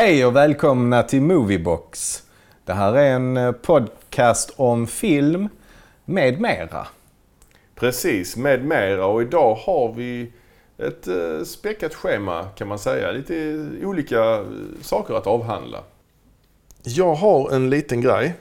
Hej och välkomna till Moviebox. Det här är en eh, podcast om film med mera. Precis, med mera. Och idag har vi ett eh, späckat schema kan man säga. Lite olika eh, saker att avhandla. Jag har en liten grej.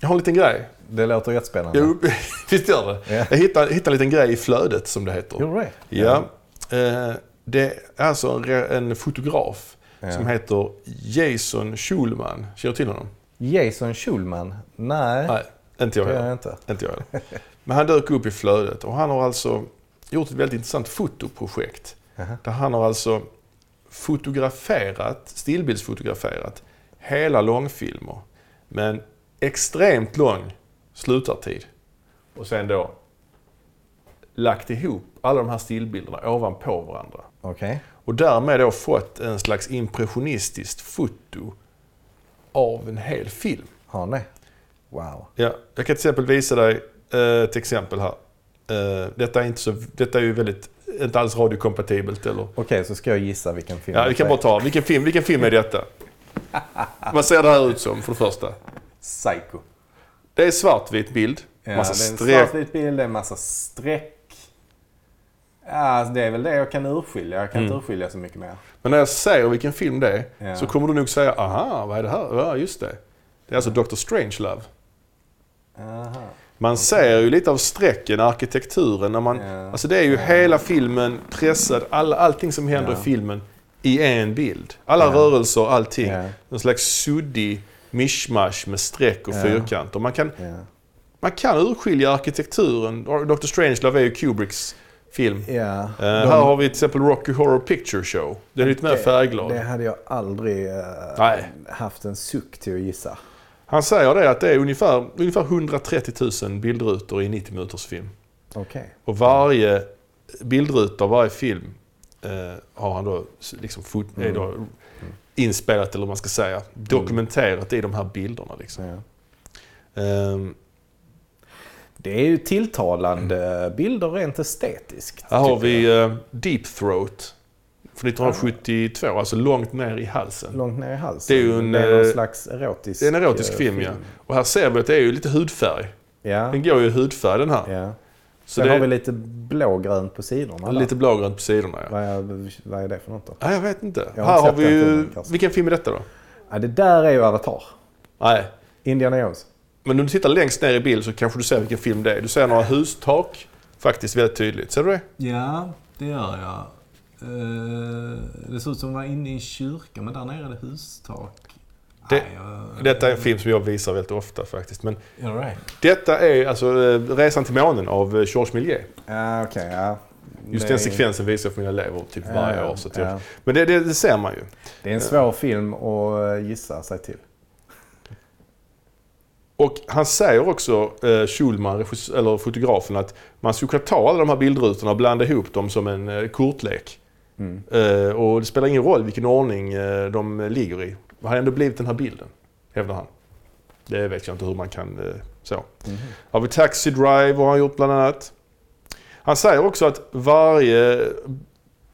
Jag har en liten grej. Det låter jättespännande. Jo, visst gör det? Ja. Jag hittade, hittade en liten grej i flödet som det heter. Gjorde det? Ja. Eh, det är alltså en fotograf Ja. som heter Jason Schulman. Känner du till honom? Jason Schulman? Nej, Nej, inte jag heller. jag inte. Inte jag heller. Men han dök upp i flödet och han har alltså gjort ett väldigt intressant fotoprojekt. Jaha. Där han har alltså fotograferat, stillbildsfotograferat hela långfilmer med en extremt lång slutartid. Och sen då lagt ihop alla de här stillbilderna ovanpå varandra. Okej. Och därmed då fått en slags impressionistiskt foto av en hel film. Har ni? Wow. Ja, jag kan till exempel visa dig eh, ett exempel här. Eh, detta, är inte så, detta är ju väldigt, inte alls radiokompatibelt eller? Okej, så ska jag gissa vilken film Ja, vi kan bara ta, vilken film, vilken film är detta? Vad ser det här ut som för det första? Psycho. Det är svartvit bild, Ja, massa det är en svartvit bild, det är en massa streck. Ja, det är väl det jag kan urskilja. Jag kan inte urskilja så mycket mer. Men när jag säger vilken film det är Ja. så kommer du nog säga, aha, vad är det här? Ja, just det. Det är alltså Dr. Strangelove. Aha. Man ser ju lite av strecken, arkitekturen. När man, Ja. Alltså det är ju hela filmen pressad, all, allting som händer Ja. i filmen i en bild. Alla Ja. rörelser, allting. Ja. En slags suddig mishmash med streck och Ja. fyrkanter. Man kan, man kan urskilja arkitekturen. Dr. Strangelove är ju Kubricks film. Eh, De- här har vi till exempel Rocky Horror Picture Show. Den är lite mer färgglad. Det hade jag aldrig eh, Nej. haft en suck till att gissa. Han säger det att det är ungefär, ungefär 130 000 bildrutor i 90 minuters film. Okej. Och varje bildruta varje film eh, har han då, liksom fot, Mm. då inspelat, eller vad man ska säga, dokumenterat i de här bilderna. Liksom. Ja. Ehm, Det är ju tilltalande bilder rent estetiskt. här har vi jag. eh, Deep Throat från 1972, alltså långt ner i halsen. Långt ner i halsen. det är ju en, det är någon eh, slags erotisk Det är en erotisk eh, film, ja. Och här ser vi att det är ju lite hudfärg. Ja. Den går ju i hudfärg den här. ja. Så Sen det har vi lite blågrönt på sidorna. där. lite blågrönt på sidorna. Ja. Vad, är, vad är det för något då? Nej, jag vet inte. Jag har här har vi ju... filmen. Vilken film är detta då? Ja, det där är ju Avatar. Nej. Indiana Jones. Men om du tittar längst ner i bild så kanske du ser vilken film det är. Du ser några hustak. Faktiskt väldigt tydligt. Ser du det? Ja, det gör jag. Eh, det ser ut som att vara inne i kyrkan, men där nere är det hustak. Det- Nej, jag- Detta är en film som jag visar väldigt ofta faktiskt. Men det? detta är alltså eh, Resan till månen av eh, Georges Méliès. Ja, okej. ja. Just Det den sekvensen visar jag för mina elever typ varje Ja, år. Så jag, men det, det, det ser man ju. Det är en svår film att gissa sig till. Och han säger också, eh, Schulman, eller fotografen, att man skulle kunna ta alla de här bildrutorna och blanda ihop dem som en eh, kortlek. Mm. Eh, och det spelar ingen roll vilken ordning eh, de ligger i. Det har ändå blivit den här bilden, hävdar han. Det vet jag inte hur man kan eh, så. Mhm. Har vi Taxi Drive har han gjort bland annat. Han säger också att varje,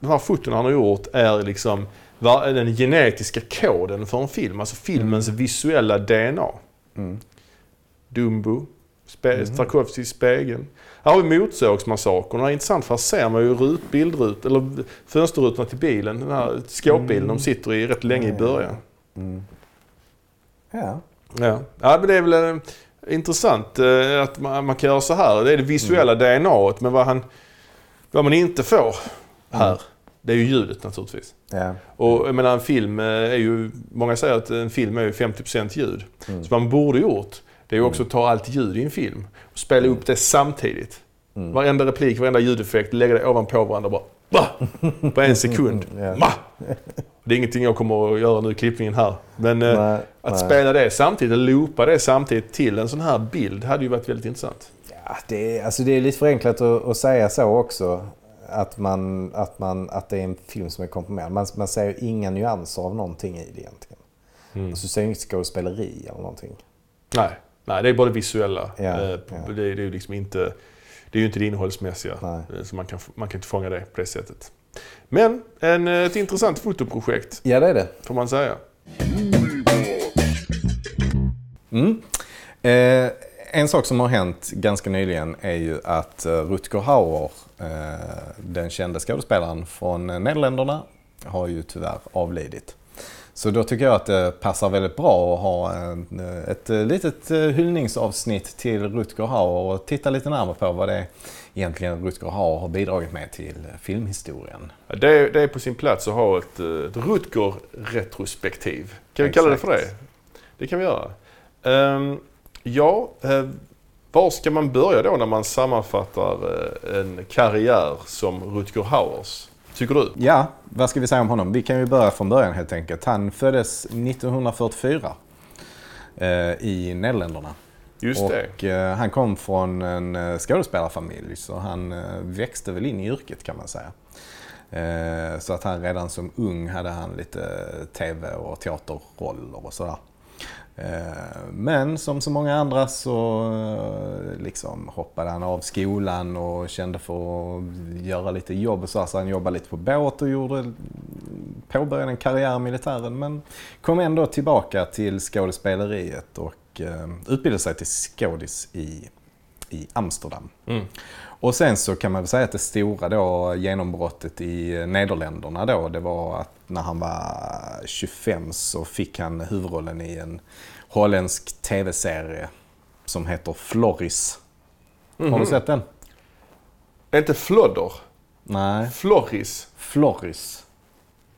de här foton han har gjort är liksom var, den genetiska koden för en film. Alltså filmens visuella DNA. Mm. Dumbo, spe, Tarkovskys Spegeln. Här har vi är intressant för här ser man ju rut, bildrut, eller fönsterrutorna till bilen. Den här skåpbilen de sitter i rätt länge i början. Mm. Ja. Ja, ja men det är väl eh, intressant eh, att man, man kan göra så här. Det är det visuella DNAt, men vad, han, vad man inte får här, det är ju ljudet naturligtvis. ja. Och jag menar en film eh, är ju, många säger att en film är ju 50% ljud. Mm. Så man borde gjort, det är ju också att ta allt ljud i en film och spela upp det samtidigt. Mm. Varenda replik, varenda ljudeffekt, lägga det ovanpå varandra bara. Bah! På en sekund. Ja. Ma! Det är ingenting jag kommer att göra nu i klippningen här. Men eh, Nej, att nej. spela det samtidigt, loopa det samtidigt till en sån här bild hade ju varit väldigt intressant. Ja, det, är, alltså det är lite förenklat att, att säga så också. Att, man, att, man, att det är en film som är komprimerad. Man, man ser ju inga nyanser av någonting i det egentligen. Mm. Och så ser inget skådespeleri eller någonting. Nej, nej, det är bara det visuella. Ja, Eh, ja. Det, det är ju liksom inte, det är ju inte det innehållsmässiga. Nej. Eh, Så man kan, man kan inte fånga det på det sättet. Men en, ett intressant fotoprojekt, Ja, det är det. får man säga. Mm. Eh, en sak som har hänt ganska nyligen är ju att eh, Rutger Hauer, eh, den kände skådespelaren från eh, Nederländerna, har ju tyvärr avlidit. Så då tycker jag att det passar väldigt bra att ha en, eh, ett eh, litet eh, hyllningsavsnitt till Rutger Hauer och titta lite närmare på vad det egentligen Rutger Hauer har bidragit med till filmhistorien. Det är, det är på sin plats att ha ett, ett Rutger-retrospektiv. Kan vi kalla det för det? Det kan vi göra. Ehm, ja, var ska man börja då när man sammanfattar en karriär som Rutger Hauers? Tycker du? Ja, vad ska vi säga om honom? Vi kan ju börja från början helt enkelt. Han föddes 1944 eh, i Nederländerna. Just. Och eh, han kom från en eh, skådespelarfamilj så han eh, växte väl in i yrket kan man säga. Eh, så att han redan som ung hade han lite tv och teaterroller och sådär. Eh, men som så många andra så eh, liksom hoppade han av skolan och kände för att göra lite jobb och så, så han jobbade lite på båt och gjorde, påbörjade en karriär i militären. Men kom ändå tillbaka till skådespeleriet och eh, utbildade sig till skådis i, i Amsterdam. Mm. Och sen så kan man väl säga att det stora då genombrottet i Nederländerna då, det var att när han var 25 så fick han huvudrollen i en holländsk tv-serie som heter Floris. Har Mhm. du sett den? Är inte Flodder? Nej. Floris? Floris.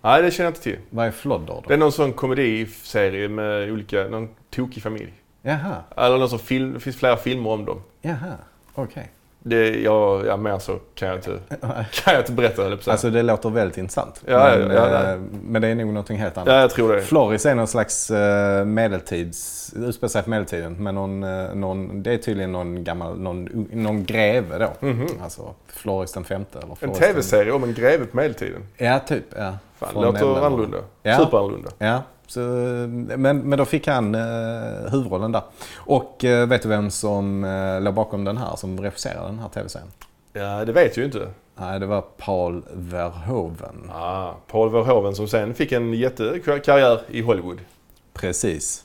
Nej, det känner jag inte till. Vad är flodder då? Det är någon sån komediserie med olika, någon tokig familj. Jaha, Eller någon som film, det finns flera filmer om dem. jaha, okej. Det, jag, ja, mer så kan jag inte, kan jag inte berätta, jag. Alltså det låter väldigt intressant. Ja, ja, men, ja, ja. eh, men det är nog någonting helt annat. Ja, jag tror det. Floris är någon slags eh, medeltids, utspelar sig på medeltiden. Men någon, eh, någon, det är tydligen någon gammal, någon, någon greve då. Alltså Floris den femte eller En Floris den- tv-serie om en greve på medeltiden. Ja, typ. Ja. Fan, Från låter annorlunda. Ja. Superannorlunda. Ja, så, men, men då fick han eh, huvudrollen där. Och eh, vet du vem som eh, låg bakom den här, som regisserade den här tv-serien? Ja, det vet jag ju inte. Nej, det var Paul Verhoeven. Ah, Paul Verhoeven som sen fick en jättekarriär i Hollywood. Precis.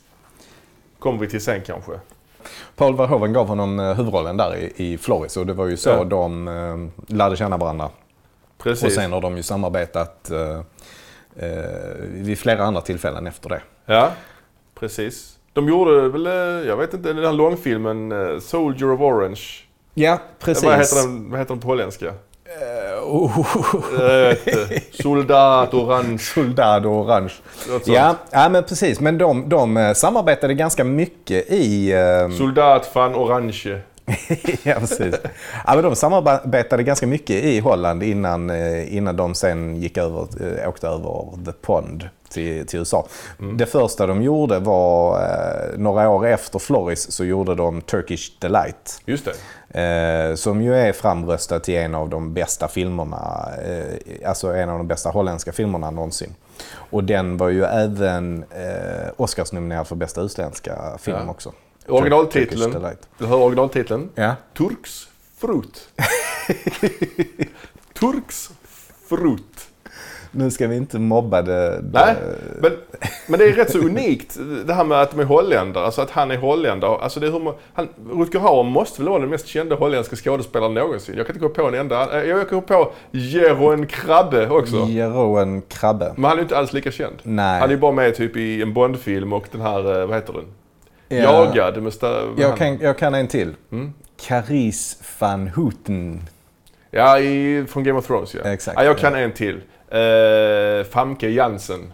Kommer vi till sen kanske. Paul Verhoeven gav honom eh, huvudrollen där i, i Floris och det var ju så Ja. de eh, lärde känna varandra. Precis. Och sen har de ju samarbetat eh, eh, vid flera andra tillfällen efter det. Ja, precis. De gjorde väl, eh, jag vet inte, den här långfilmen eh, Soldier of Orange. Ja, precis. Vad heter den, vad heter den på holländska? Eh, oh. Soldat Orange. Soldado Orange. Ja, ja, men precis. Men de, de eh, samarbetade ganska mycket i... eh, Soldat van Orange. ja, precis. Ja, men de samarbetade ganska mycket i Holland innan, eh, innan de sen gick över, eh, åkte över the pond till, till USA. Det första de gjorde var, eh, några år efter Floris, så gjorde de Turkish Delight. Just det. Eh, som ju är framröstad till en av de bästa filmerna, eh, alltså en av de bästa holländska filmerna någonsin. Och den var ju även eh, Oscarsnominerad för bästa utländska film Ja. också. Originaltiteln. Turkish. Du hör originaltiteln? Ja. Turks fruit. Turks fruit. Nu ska vi inte mobba det. Nej, men, men det är rätt så unikt det här med att de är holländare. Alltså att han är holländare. Alltså det är hur man, han, Rutger Hauer måste väl vara den mest kända holländska skådespelaren någonsin. Jag kan inte komma på en enda. eh, Jag kan komma på Jeroen Krabbe också. Jeroen Krabbe. Men han är inte alls lika känd. Nej. Han är ju bara med typ i en Bondfilm och den här, eh, vad heter den? Ja. Jagad med sta- Jag kan, jag kan en till. Mm. Caris van Houten. Ja, i, från Game of Thrones ja. Exakt, ja jag kan ja. en till. Uh, Famke Jansen.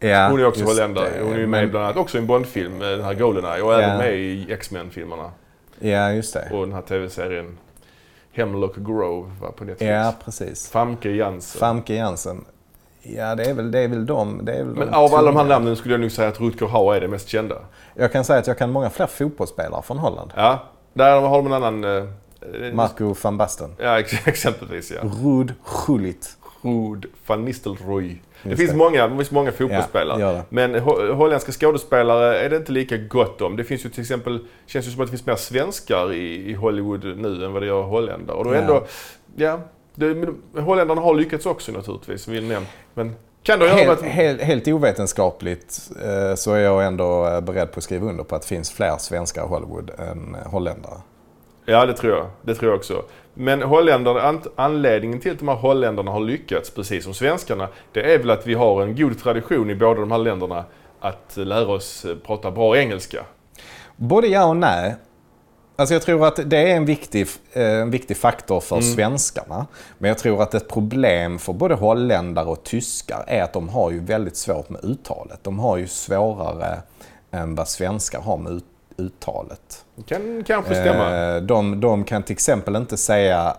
Ja, Hon är också holländare. Hon är med Men- bland annat också i en Bondfilm, eh, den här Goldeneye. Och även med i X-Men-filmerna. Ja, just det. Och den här tv-serien Hemlock Grove var på Netflix. Ja, precis. Famke Jansen. Famke Jansen. Ja, det är väl, det är väl de. Det är väl Men de av alla de här namnen skulle jag nog säga att Rutger Hauer är det mest kända. Jag kan säga att jag kan många fler fotbollsspelare från Holland. Ja, där har de en annan... eh, eh, Marco van Basten. Ja, ex- exempelvis ja. Rud Gullit. Ruud van Nistelrooy. Det finns det. många, det finns många fotbollsspelare. Ja. Men ho- holländska skådespelare är det inte lika gott om. Det finns ju till exempel, känns ju som att det finns mer svenskar i, i Hollywood nu än vad det gör holländare. Och då Ja. ändå, ja, Det, holländarna har lyckats också naturligtvis, nämnt. Men kan det Helt, helt, helt ovetenskapligt eh, så är jag ändå eh, beredd på att skriva under på att det finns fler svenskar i Hollywood än eh, holländare. Ja, det tror jag. Det tror jag också. Men holländare, ant- anledningen till att de här holländarna har lyckats, precis som svenskarna, det är väl att vi har en god tradition i båda de här länderna att lära oss eh, prata bra engelska. Både ja och nej. Alltså jag tror att det är en viktig, eh, en viktig faktor för svenskarna. Men jag tror att ett problem för både holländare och tyskar är att de har ju väldigt svårt med uttalet. De har ju svårare än vad svenskar har med ut, uttalet. Det kan kanske stämma. Eh, de, de kan till exempel inte säga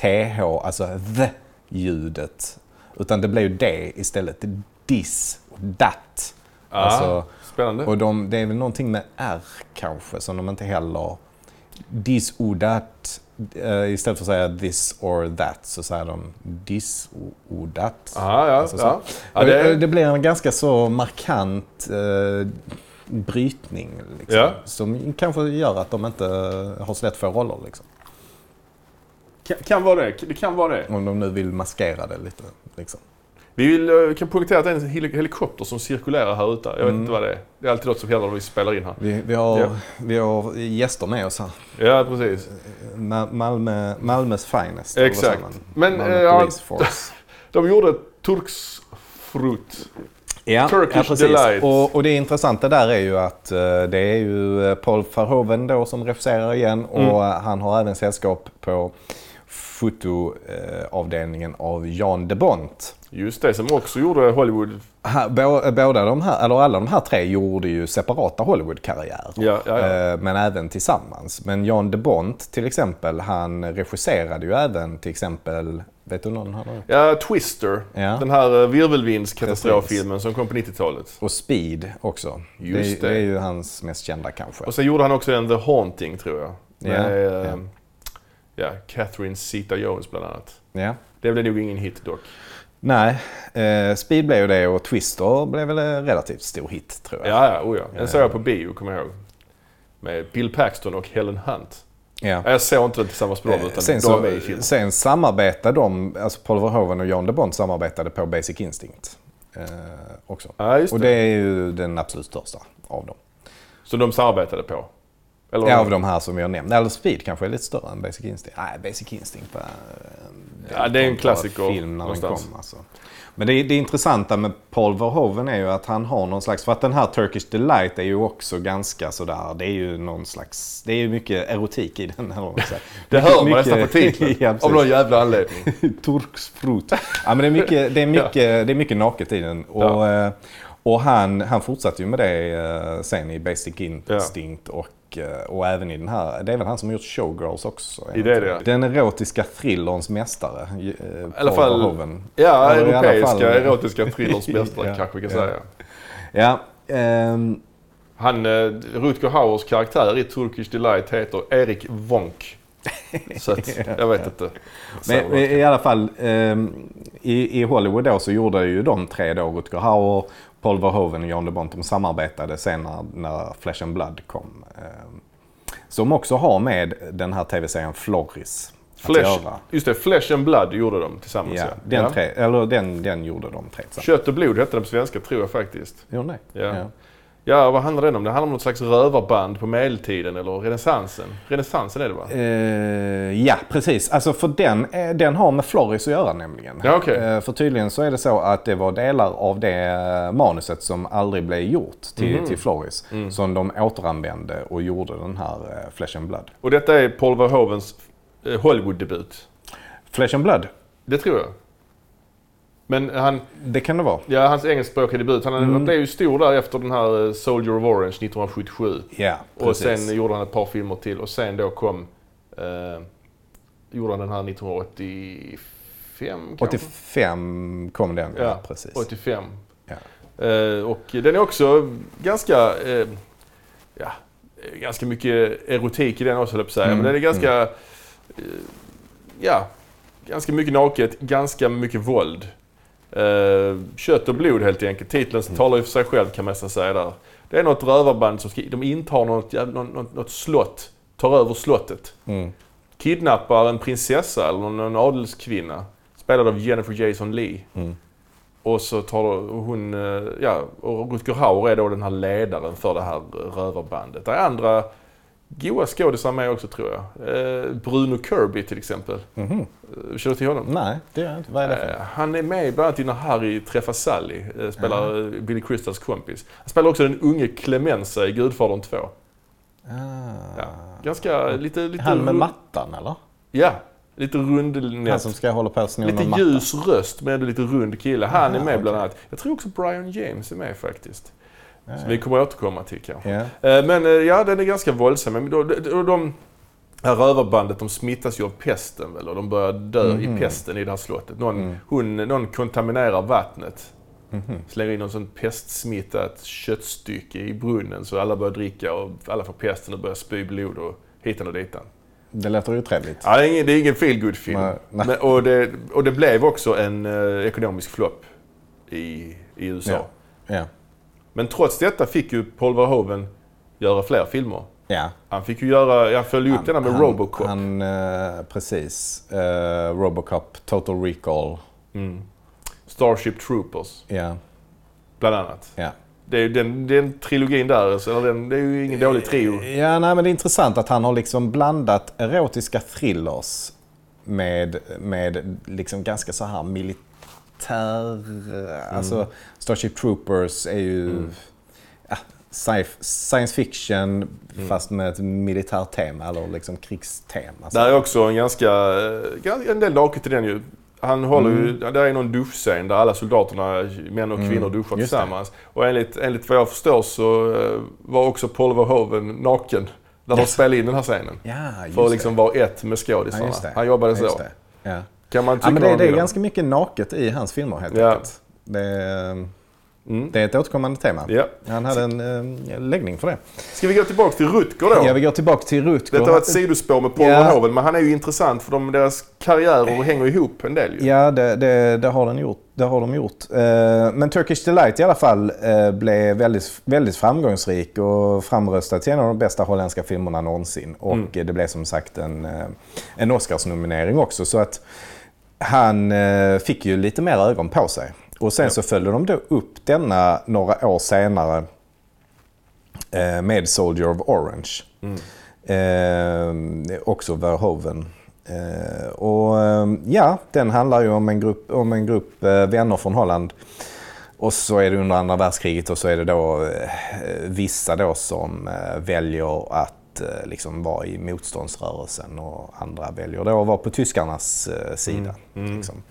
TH, alltså the-ljudet. Utan det blir ju det istället. This, that. Ja, Alltså, Spännande. och de, det är väl någonting med R kanske som de inte heller... This or that. eh, istället för att säga this or that så säger de this or that. Aha, ja, Alltså så. ja. ja det, det, blir en ganska så markant eh, brytning. Liksom, Ja. Som kanske gör att de inte har så lätt för roller. Liksom. kan, kan vara det. Det kan vara det. Om de nu vill maskera det lite. Liksom. Vi vill, eh, kan poängtera att det är en hel- helikopter som cirkulerar här ute. Jag vet Mm. inte vad det är. Det är alltid något som händer när vi spelar in här. Vi, vi, har, Ja. vi har gäster med oss här. Ja, precis. Ma- Malmö, Malmös finest. Exakt. Men, Malmö eh, ja, Police Force. De gjorde Turksfrut. Ja, Turkish ja, precis. Delight. Och, och det intressanta där är ju att eh, det är ju Paul Verhoeven då som regisserar igen och Mm. han har även sällskap på fotoavdelningen av Jan de Bont. Just det, som också gjorde Hollywood. Båda de här, eller alla de här tre gjorde ju separata Hollywood-karriärer. Ja, ja, ja. Eh, Men även tillsammans. Men Jan de Bont till exempel, han regisserade ju även till exempel, vet du någon han har? Ja, Twister. Ja. Den här eh, virvelvindskatastroffilmen som kom på 90-talet. Och Speed också. Just det. det. det är ju hans mest kända kanske. Och sen gjorde han också en The Haunting, tror jag. Ja, Med ja. ja. Ja, Catherine Zeta-Jones bland annat. Ja. Det blev nog ingen hit dock. Nej, eh, Speed blev ju det och Twister blev väl en relativt stor hit tror jag. Ja, ja, oh ja. Den såg Ja. jag på bio, kommer jag ihåg. Med Bill Paxton och Helen Hunt. Ja. Ja, Jag såg inte den tillsammans med dem, Eh, utan Sen, de så, med i filmen. sen samarbetade de, alltså Paul Verhoeven och Jan de Bont samarbetade på Basic Instinct. Eh, också. Ja, just Och det. det är ju den absolut största av dem. Så de samarbetade på? Eller? Ja, av de här som jag nämnde. Eller Speed kanske är lite större än Basic Instinct. Nej, Basic Instinct var Ja, det är en klassiker film när den någonstans. kom. Alltså. Men det, det intressanta med Paul Verhoeven är ju att han har någon slags, för att den här Turkish Delight är ju också ganska sådär, det är ju någon slags, det är ju mycket erotik i den. Man säger. Det Mycket- hör man mycket- nästan på titeln. ja, av någon jävla anledning. Turksfrut. Ja, men det är mycket, det är mycket, det är mycket naket i den. Och, Ja. eh, och han, han fortsatte ju med det eh, sen i Basic Instinct och, eh, och även i den här. Det är väl han som har gjort Showgirls också. I det är det. Den erotiska thrillerns mästare. eh, I alla fall- Verhoeven. Ja, Eller i alla europeiska fall- erotiska thrillers mästare Ja, kanske vi kan ja. säga. Ja, ehm, Han, eh, Rutger Hauers karaktär i Turkish Delight heter Erik Wonk. Så att, jag vet inte. Men i alla fall, ehm, i, i Hollywood då så gjorde ju de tre då, Rutger Hauer, Paul Verhoeven och Jan de Bont, de samarbetade sen när, när Flesh and Blood kom. ehm, som också har med den här tv-serien Florris att Flesh, just det, Flesh and Blood gjorde de tillsammans. Ja, den, Ja. Tre, eller den, den gjorde de tre tillsammans. Kött och blod hette den på svenska, tror jag faktiskt. Gjorde det? Ja. Ja, vad handlar den om? Det handlar om något slags rövarband på medeltiden eller renässansen. Renässansen är det va? Eh, ja, precis. Alltså för den, eh, den har med Floris att göra nämligen. Ja, okej. Eh, för tydligen så är det så att det var delar av det manuset som aldrig blev gjort till, Mhm. till Floris. Mm. Som de återanvände och gjorde den här eh, Flesh and Blood. Och detta är Paul Verhoevens eh, Hollywood-debut. Flesh and Blood, Det tror jag. Men han, det kan det vara. ja, hans engelskspråkiga debut, han, Mm. blev ju stor där efter den här eh, Soldier of Orange 1977. Ja, Och precis. sen gjorde han ett par filmer till och sen då kom... Eh, gjorde han den här 1985 kanske? 85 kom den, ja, Ja, precis. 85. Ja. Eh, och den är också ganska... Eh, ja, ganska mycket erotik i den också, höll jag på att säga. Mm, Men den är ganska... Eh, ja, ganska mycket naket, ganska mycket våld. Eh, kött och blod helt enkelt. Titeln Mm. talar ju för sig själv kan man nästan säga där. Det är något rövarband som ska, de intar något, något, något, slott. Tar över slottet. Mm. kidnappar en prinsessa eller någon adelskvinna. Spelad av Jennifer Jason Leigh. Mm. Och så tar hon, eh, ja, och Rutger Hauer är då den här ledaren för det här rövarbandet. Det är andra goa skådisar med också tror jag. Eh, Bruno Kirby till exempel. Mhm. Eh, Känner du till honom? Nej, det gör jag inte. Vad är det för? Eh, Han är med bland annat i När Harry träffar Sally. eh, Spelar eh, Billy Crystals kompis. Han spelar också den unge Clemenza i Gudfadern 2. Ah. Ja. Ganska lite... lite Han med mattan eller? Ja, lite Han rundnät. som ska hålla på sno Lite ljus röst men ändå lite rund kille. Han är Aha, med bland okej. annat. Jag tror också Brian James är med faktiskt. Ja, Som vi kommer återkomma till kanske. ja. Eh, Men eh, ja, den är ganska våldsam. Men då, då, de, det här rövarbandet de smittas ju av pesten väl och de börjar dö Mhm. i pesten i det här slottet. Någon, Mm. hon, någon kontaminerar vattnet. Mhm. Slänger in någon sån pestsmittat köttstycke i brunnen så alla börjar dricka och alla får pesten och börjar spy blod och hitan och ditan. Det låter ju trevligt. Ja, det är ingen, det är ingen feel film Nej, nej. Men, och, det, och det blev också en eh, ekonomisk flopp i, i USA. Ja. Ja. Men trots detta fick ju Paul Verhoeven göra fler filmer. ja. Han fick ju göra, jag följde upp denna med han, Robocop. Han, eh, precis. Eh, Robocop, Total Recall. Mm. Starship Troopers, Ja. bland annat. ja. Det är ju den, den trilogin där, så, den, det är ju ingen dålig trio. Ja, nej, men det är intressant att han har liksom blandat erotiska thrillers med, med liksom ganska så här militär... Alltså, Starship Troopers är ju ja, sci- science fiction fast med ett militärt tema eller liksom krigstema. Så. Där är också en ganska, eh, en del naket i den ju. Han håller ju, där är någon duschscen där alla soldaterna, män och kvinnor duschar Mm. det. tillsammans. Och enligt, enligt vad jag förstår så eh, var också Paul Verhoeven naken när de Yes. spelade in den här scenen. Ja, För att liksom vara ett med Ja, skådisarna. det. Han jobbade Ja, så. det. Ja. Kan man tycka Ja, men det, det är ganska mycket naket i hans filmer helt Ja. enkelt. Det, är- Mm. det är ett återkommande tema. Ja. Han hade en eh, läggning för det. Ska vi gå tillbaka till Rutger då? Ja, vi går tillbaka till Rutger. Detta var ett sidospår med Paul Ja. Verhoeven, men han är ju intressant för de, deras karriärer hänger ihop en del ju. Ja, det, det, det, har den gjort. det har de gjort. Eh, Men Turkish Delight i alla fall eh, blev väldigt, väldigt framgångsrik och framröstad till en av de bästa holländska filmerna någonsin. Och Mm. det blev som sagt en, eh, en Oscarsnominering också. Så att han eh, fick ju lite mer ögon på sig. Och sen så följde de då upp denna några år senare eh, med Soldier of Orange. Eh, också Verhoeven. Eh, och eh, ja, den handlar ju om en grupp, om en grupp eh, vänner från Holland. Och så är det under andra världskriget och så är det då vissa då som väljer att eh, liksom vara i motståndsrörelsen och andra väljer då att vara på tyskarnas eh, sida. Liksom.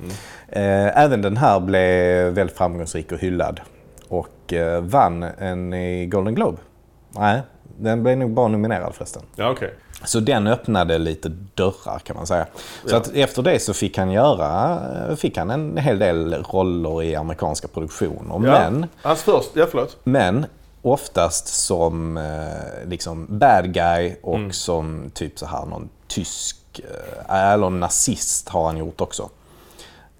Eh, även den här blev väldigt framgångsrik och hyllad och vann en i Golden Globe. Nej, den blev nog bara nominerad förresten. Ja, okej. Så den öppnade lite dörrar kan man säga. Så Ja. att efter det så fick han göra fick han en hel del roller i amerikanska produktioner. Ja. Men, Hans först, ja förlåt. men oftast som eh, liksom bad guy och Mm. som typ så här någon tysk eh, eller nazist har han gjort också.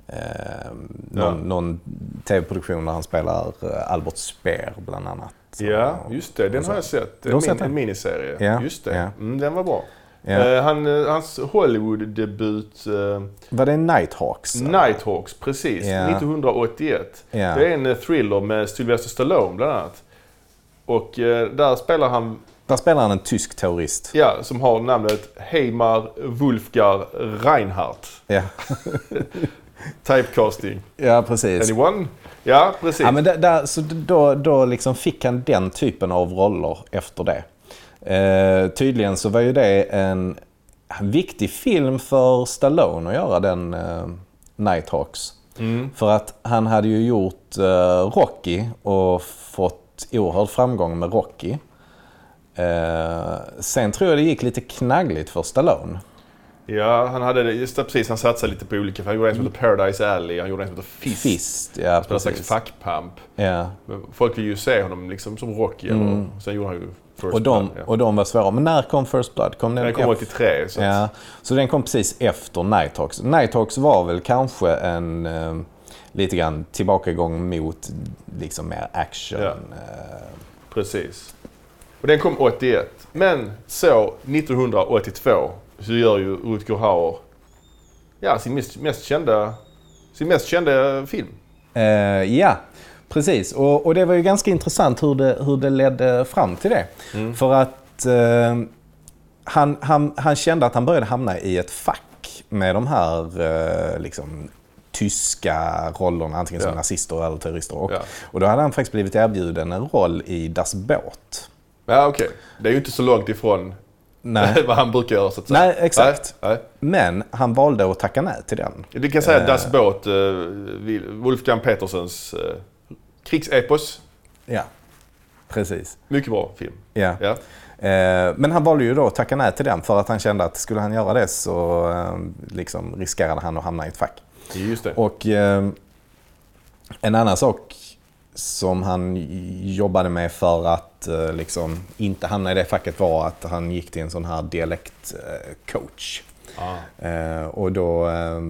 Eh, någon, någon tv-produktion där han spelar eh, Albert Speer bland annat. Ja, just det. Den har jag sett. En, min, en miniserie. Ja, Just det. ja. Mm, den var bra. Ja. Eh, han, eh, hans Hollywood-debut, eh, Var det Nighthawks? Nighthawks, precis. Ja. 1981. Ja. Det är en thriller med Sylvester Stallone bland annat. Och eh, där spelar han, Där spelar han en tysk terrorist. ja, som har namnet Heimar Wolfgar Reinhardt. Ja, Typecasting. ja precis. Anyone? Ja, precis. Ja, men där, där, så då, då liksom fick han den typen av roller efter det. Eh, tydligen så var ju det en, viktig film för Stallone att göra den eh, Nighthawks. Mm. För att han hade ju gjort eh, Rocky och fått oerhörd framgång med Rocky. Eh, sen tror jag det gick lite knaggligt för Stallone. Ja, han hade det. Just det, precis. Han satsade lite på olika. för Han gjorde en som heter Paradise Alley. Han gjorde en som heter Fist. Fist, ja Spelade en slags precis. fackpamp. Ja. Folk vill ju se honom liksom som Rocky. Eller, sen gjorde han ju First Mm. Och, de, Blood. Ja. och de var svåra. Men när kom First Blood? Kom den Den kom efter? 83. Så Ja, så den kom precis efter Nighthawks. Nighthawks var väl kanske en eh, lite grann tillbakagång mot liksom mer action. Ja. Eh, Precis. Och den kom 81. Men så 1982 så gör ju Rutger Hauer ja, sin mest, mest kända, sin mest kända film. Eh, ja, precis. Och, och det var ju ganska intressant hur det, hur det ledde fram till det. För att eh, han, han, han kände att han började hamna i ett fack med de här eh, liksom, tyska rollerna, antingen som Ja. nazister eller terrorister. Och, Ja. och då hade han faktiskt blivit erbjuden en roll i Das Boot. Ja, okej. Det är ju inte så långt ifrån Nej. vad han brukar göra så att säga. Nej, exakt. Nej, Men han valde att tacka nej till den. nej. Du kan säga Eh. Das Boot, uh, Wolfgang Petersens uh, krigsepos. Ja, precis. Mycket bra film. Ja. Ja. Eh, Men han valde ju då att tacka nej till den för att han kände att skulle han göra det så eh, liksom riskerade han att hamna i ett fack. Just det. Och eh, en annan sak som han jobbade med för att eh, liksom inte hamna i det facket var att han gick till en sån här dialektcoach. Ah. Eh, och då eh,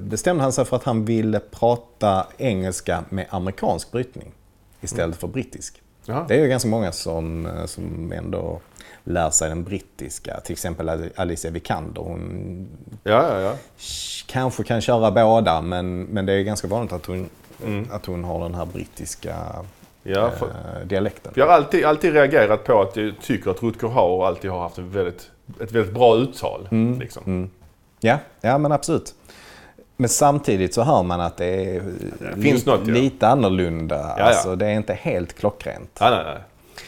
bestämde han sig för att han ville prata engelska med amerikansk brytning istället för brittisk. Jaha. Det är ju ganska många som, eh, som ändå lär sig den brittiska. Till exempel Alicia Vikander. Hon Ja, ja, ja. kanske kan köra båda men, men det är ganska vanligt att hon, Mm. att hon har den här brittiska ja för, eh, dialekten. jag har alltid, alltid reagerat på att jag tycker att Rutger Hauer alltid har haft väldigt, ett väldigt bra uttal. Liksom. Mm. Ja, ja, men absolut. Men samtidigt så hör man att det är Det finns något, ja. lite annorlunda. ja. Alltså, det är inte helt klockrent. Nej, nej,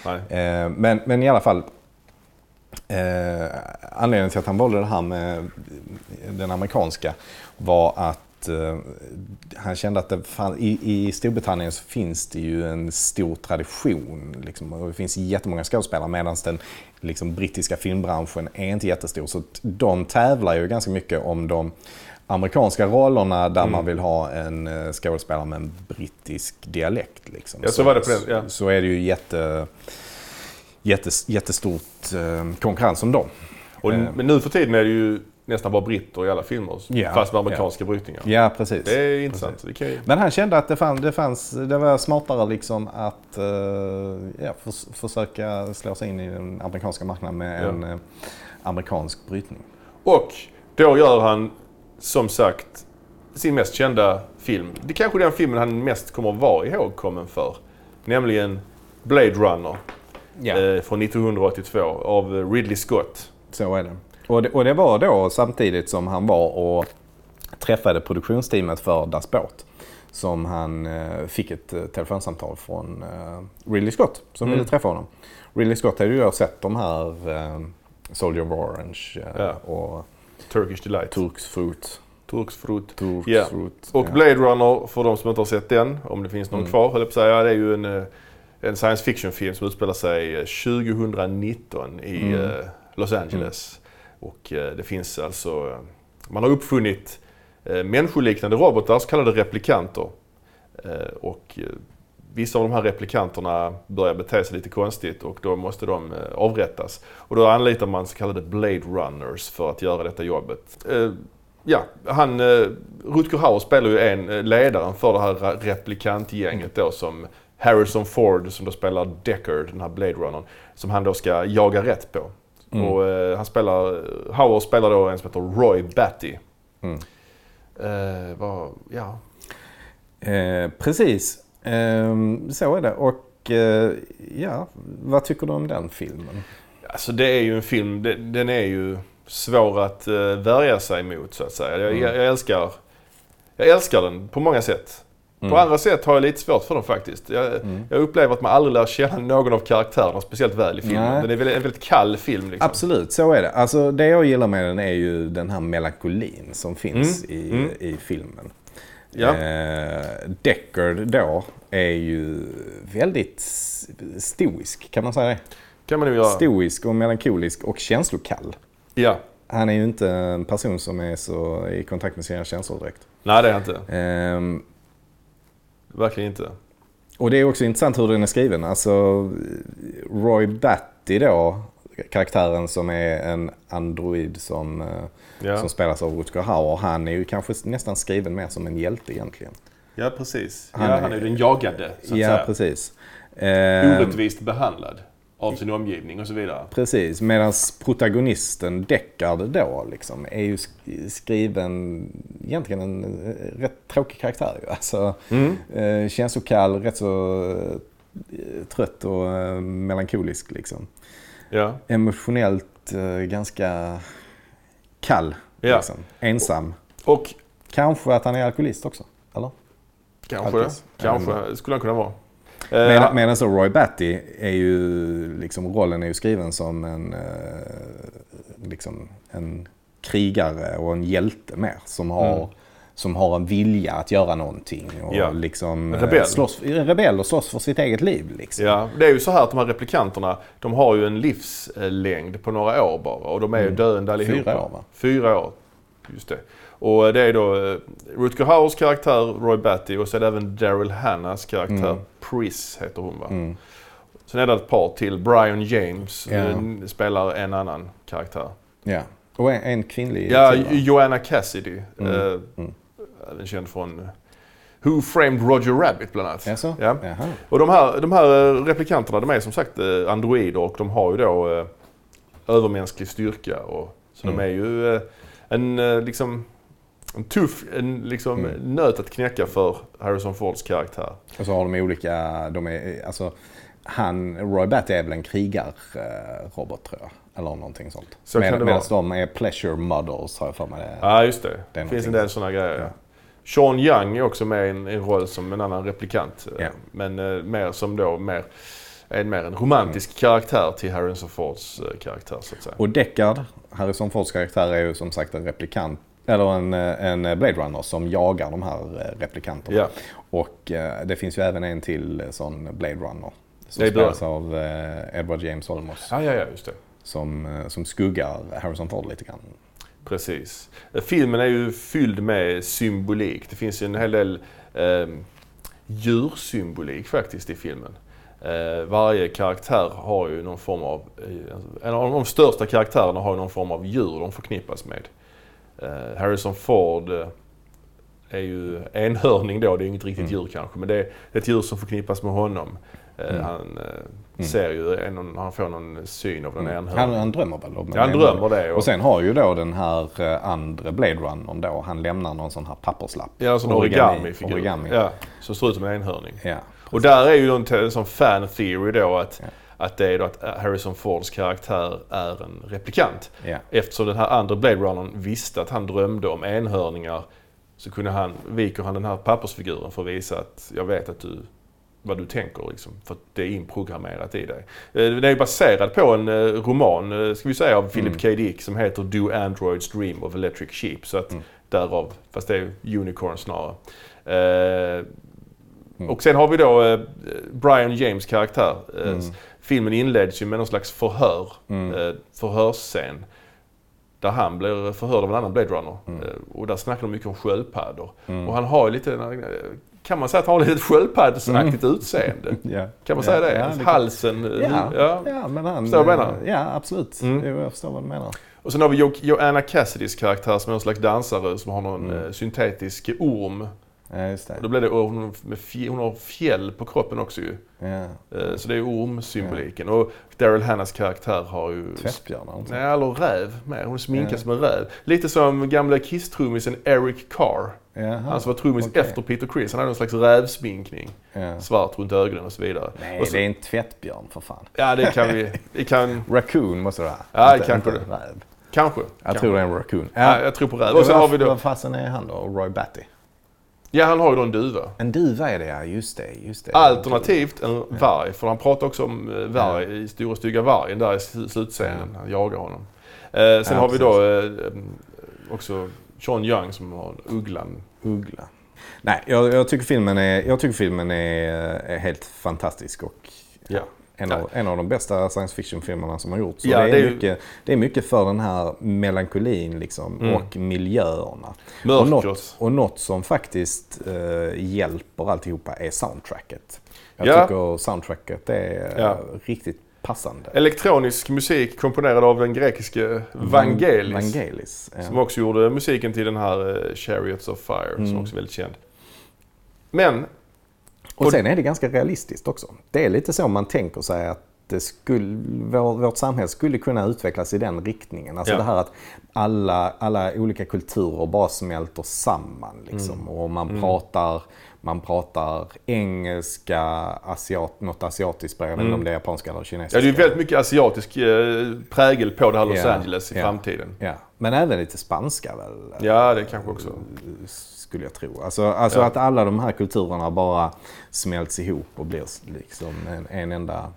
nej. nej. Eh, men, men i alla fall. Eh, anledningen till att han valde det här med den amerikanska var att eh, han kände att det fann, i, i Storbritannien så finns det ju en stor tradition. Liksom, och det finns jättemånga skådespelare medan den liksom, brittiska filmbranschen är inte jättestor. Så de tävlar ju ganska mycket om de amerikanska rollerna där Mm. man vill ha en eh, skådespelare med en brittisk dialekt. Liksom. Ja, så var det på den, ja. så är det ju jätte, jättes, jättestort eh, konkurrens om dem. Och, Eh. Men nu för tiden är det ju nästan bara britter i alla filmer. Ja, Fast med amerikanska brytningar. Ja, precis. Det är intressant. Det kan ju... Men han kände att det, fann, det, fanns, det var smartare liksom att eh, ja, förs- försöka slå sig in i den amerikanska marknaden med en eh, amerikansk brytning. Och då gör han som sagt sin mest kända film. Det är kanske den filmen han mest kommer att vara ihågkommen för. Nämligen Blade Runner eh, från 1982 av Ridley Scott. Så är det. Och, det. och det var då samtidigt som han var och träffade produktionsteamet för Das Boat. Som han eh, fick ett eh, telefonsamtal från eh, Ridley Scott som Mm. ville träffa honom. Ridley Scott hade ju sett de här eh, Soldier of Orange eh, Ja. och Turkish Delight. Turks Fruit. Turks fruit. Turks Ja. Fruit. Och ja. Blade Runner, för de som inte har sett den, om det finns någon Mm. kvar, höll jag på att säga. Det är ju en, en science fiction-film som utspelar sig eh, 2019 i Mm. eh, Los Angeles. Och eh, det finns alltså... eh, Man har uppfunnit eh, människoliknande robotar, så kallade replikanter. Eh, Och eh, vissa av de här replikanterna börjar bete sig lite konstigt och då måste de eh, avrättas. Och då anlitar man så kallade Blade Runners för att göra detta jobbet. Eh, Ja, han, eh, Rutger Hauer spelar ju en eh, ledaren för det här replikantgänget då som Harrison Ford som då spelar Deckard, den här Blade Runnern, som han då ska jaga rätt på. Mm. Och eh, han spelar, Hauer spelar då en som heter Roy Batty. Mm. Eh, vad, ja. Eh, precis, Ehm, så är det. Och eh, ja, vad tycker du om den filmen? Alltså det är ju en film, den är ju svår att uh, värja sig mot så att säga. Jag, Mm. jag, jag älskar jag älskar den på många sätt. Mm. På andra sätt har jag lite svårt för den faktiskt. Jag, Mm. jag upplever att man aldrig lär känna någon av karaktärerna speciellt väl i filmen. Nej. Den är väldigt, en väldigt kall film liksom. Absolut, så är det. Alltså, det jag gillar med den är ju den här melankolin som finns Mm, i, mm. i filmen. Ja. Eh, Deckard då är ju väldigt stoisk, kan man säga det? kan man nog göra. Stoisk och melankolisk och känslokall. Ja. Han är ju inte en person som är så i kontakt med sina känslor direkt. Nej det är han inte. Ehm, Verkligen inte. och det är också intressant hur den är skriven. Alltså Roy Batty då, karaktären som är en android som, eh, Ja, som spelas av Rutger Hauer. Han är ju kanske nästan skriven mer som en hjälte egentligen. ja precis. Han ja, han är ju den jagade så att Ja, säga. precis. Orättvist behandlad. Av sin omgivning och så vidare. Precis, medan protagonisten Deckard då liksom är ju sk- skriven egentligen en eh, rätt tråkig karaktär ju. Alltså, Mm. eh, känslokall, rätt så eh, trött och eh, melankolisk liksom. Ja. Emotionellt eh, ganska kall, Ja. liksom. ensam. Och Kanske att han är alkoholist också, eller? kanske, Alkis. kanske skulle han kunna vara. Eh, medan så Roy Batty är ju, liksom, rollen är ju skriven som en, eh, liksom, en krigare och en hjälte mer. Som har, Mm. som har en vilja att göra någonting. Och Ja. liksom, En eh, rebell. Slåss, en rebell och slåss för sitt eget liv. Liksom. Ja, det är ju så här att de här replikanterna, de har ju en livslängd på några år bara och de är ju döende allihopa. Mm. Fyra år, va? Fyra år, just det. Och det är då eh, Rutger Hauers karaktär Roy Batty och så är det även Daryl Hannas karaktär Mm. Pris heter hon va. Mm. Sen är det ett par till. Brian James Ja. eh, spelar en annan karaktär. Ja. Och en, en kvinnlig Ja, till? Joanna Cassidy. Mm. eh, Mm. Även känd från Who Framed Roger Rabbit bland annat. Ja. Jaha. Och de här, de här eh, replikanterna de är som sagt eh, androider och de har ju då eh, övermänsklig styrka. Och, så Mm. de är ju eh, en, liksom, en tuff en, liksom, Mm. nöt att knäcka för Harrison Fords karaktär. Och så har de olika, de är, alltså, han, Roy Batty är väl en krigarrobot tror jag. Eller någonting sånt. Så det Medan vara. de är pleasure models har jag för mig. Ja, just det. Det finns en del sådana grejer. Ja. Ja. Sean Young är också med i en, en roll som en annan replikant. eh, Ja. Men eh, mer som då mer, en, mer en romantisk Mm. karaktär till Harrison Fords eh, karaktär så att säga. Och Deckard, Harrison Fords karaktär, är ju som sagt en replikant. Eller en, en Blade Runner som jagar de här eh, replikanterna. Ja. Och eh, det finns ju även en till sån Blade Runner. Som spelas av eh, Edward James Olmos. Ja, ja, ja, just det. Som, som skuggar Harrison Ford lite grann. Precis. Filmen är ju fylld med symbolik. Det finns ju en hel del eh, djursymbolik faktiskt i filmen. Eh, varje karaktär har ju någon form av, eh, en av de största karaktärerna har ju någon form av djur de förknippas med. Eh, Harrison Ford eh, är ju enhörning då, det är inget riktigt Mm. djur kanske, men det är ett djur som förknippas med honom. Eh, Mm. Han eh, Mm. ser ju, en, han får någon syn av den Mm. enhörningen. Han, han drömmer väl om Ja, han en- drömmer det. Och sen har ju då den här eh, andra Blade Runnern då, han lämnar någon sån här papperslapp. Ja, en sån Origami- origami-figur. origami. Ja, som ser ut som en enhörning. Ja. Och där är ju en, en sån fan theory då att, Ja. Att det är då att Harrison Fords karaktär är en replikant. Ja. Eftersom den här andra Blade Runnern visste att han drömde om enhörningar så kunde han, viker han den här pappersfiguren för att visa att jag vet att du vad du tänker liksom, för att det är inprogrammerat i dig. Eh, Den är baserad på en eh, roman, eh, ska vi säga, av Philip Mm. K. Dick som heter Do Androids Dream of Electric Sheep. Så att Mm. därav, fast det är Unicorn snarare. Eh, Mm. Och sen har vi då eh, Brian James karaktär. Eh, Mm. Filmen inleds ju med någon slags förhör, Mm. eh, förhörsscen. Där han blir förhörd av en annan Blade Runner. Mm. Eh, och där snackar de mycket om sköldpaddor. Mm. Och han har ju lite, eh, kan man säga att han har lite sköldpaddsaktigt utseende? Ja. Kan man säga det? Det Halsen, Ja, ja. ja, men han... Förstår du vad jag menar? Ja, absolut. Mm. Jag förstår vad du menar. Och sen har vi jo- Joanna Cassidys karaktär som är en slags dansare som har någon Mm. syntetisk orm. Ja, just det. Och då blir det, med hon har fjäll på kroppen också ju. Ja. Eh, Så det är ormsymboliken. Och Daryl Hannas karaktär har ju... Tvättbjörnar. Nej, eller räv med. Hon Ja. som en räv. Lite som gamla Kiss-trummisen Eric Carr. Jaha, Han som var trummis okej. efter Peter Criss. Han hade någon slags rävsminkning. Ja. Svart runt ögonen och så vidare. Nej, och så, det är en tvättbjörn för fan. Ja, det kan vi... Det kan... Raccoon måste det vara. Ja, Inte- kanske inte det. räv. Kanske. Jag kanske. tror det är en raccoon. Ja, jag tror på räv. Och sen har vi då... Vad fasen är han då? Roy Batty? Ja, han har ju då en duva. En duva är det ja, just det. Just det. Alternativt en varg. För han pratar också om eh, varg i Stora Stygga Vargen där i sl- slutscenen. Han jagar honom. Eh, sen Ja, har vi då eh, också Sean Young som har ugglan. Uggla. Nej, jag, jag, tycker filmen är, jag tycker filmen är, är helt fantastisk och Ja. En, av, en av de bästa science fiction-filmerna som har gjorts. Ja, det, är det mycket, det är mycket för den här melankolin liksom, Mm. och miljöerna. Och något, och något som faktiskt eh, hjälper alltihopa är soundtracket. Jag Ja. tycker soundtracket är Ja. riktigt passande. Elektronisk musik komponerad av den grekiske Vangelis. Vangelis. Ja. Som också gjorde musiken till den här eh, Chariots of Fire som Mm. också är väldigt känd. Men, Och sen är det ganska realistiskt också. Det är lite så man tänker sig att det skulle, vår, vårt samhälle skulle kunna utvecklas i den riktningen. Alltså Ja. det här att alla, alla olika kulturer bara smälter samman. Liksom. Mm. Och man, pratar, man pratar engelska, asiat, något asiatiskt språk, vet inte om det är japanska eller kinesiska. Mm. Ja, det är väldigt mycket asiatisk eh, prägel på det här Los Ja, Angeles i ja. framtiden. Ja, men även lite spanska väl? Ja, det kanske också. Skulle jag tro. Alltså, alltså Ja. att alla de här kulturerna bara smälts ihop och blir liksom en, en enda...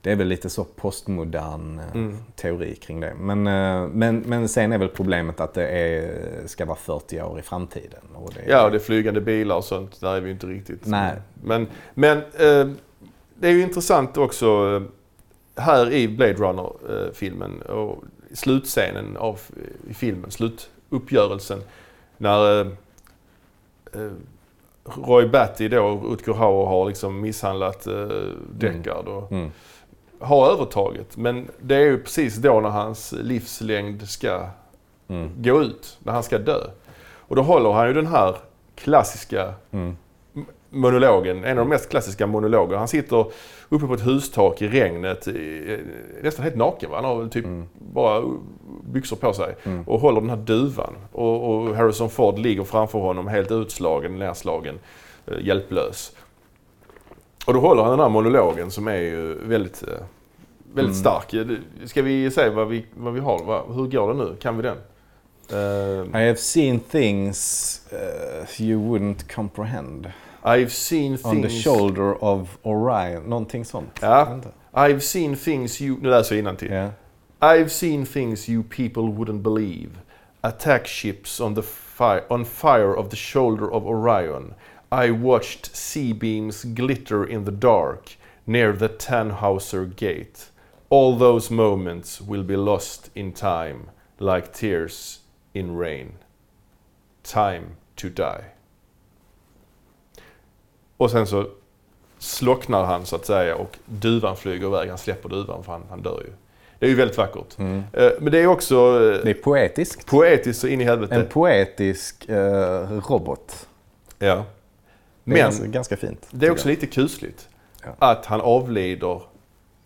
Det är väl lite så postmodern eh, Mm. teori kring det. Men, eh, men, men sen är väl problemet att det är, ska vara 40 år i framtiden. Och det, Ja, och det är flygande bilar och sånt. Där är vi ju inte riktigt. Nej. Men, men eh, det är ju intressant också här i Blade Runner-filmen och slutscenen av filmen, slutuppgörelsen. När Roy Batty då, Rutger Hauer, har liksom misshandlat eh, Deckard och Mm. har övertaget. Men det är ju precis då när hans livslängd ska Mm. gå ut, när han ska dö. Och då håller han ju den här klassiska Mm. Monologen, en av de mest klassiska monologer. Han sitter uppe på ett hustak i regnet, nästan helt naken. Va? Han har typ Mm. bara byxor på sig Mm. och håller den här duvan. Och, och Harrison Ford ligger framför honom helt utslagen, nedslagen, eh, hjälplös. Och då håller han den här monologen som är ju väldigt, eh, väldigt Mm. stark. Eh, Ska vi se vad vi, vad vi har? Va? Hur går det nu? Kan vi den? Eh, I have seen things uh, you wouldn't comprehend. I've seen On the shoulder of Orion. Någonting sånt. Ja. Jag vet inte. I've seen things you... Nu läser jag innantill. Ja. I've seen things you people wouldn't believe. Attack ships on the fire, on fire of the shoulder of Orion. I watched sea beams glitter in the dark near the Tannhauser gate. All those moments will be lost in time, like tears in rain. Time to die. Och sen så slocknar han så att säga och duvan flyger iväg. Han släpper duvan för han, han dör ju. Det är ju väldigt vackert. Mm. Eh, Men det är också eh, Det är poetiskt. poetiskt så in i helvete. En poetisk eh, robot. ja. Det är Men ganska, ganska fint. det är också tycker lite kusligt Ja. att han avlider.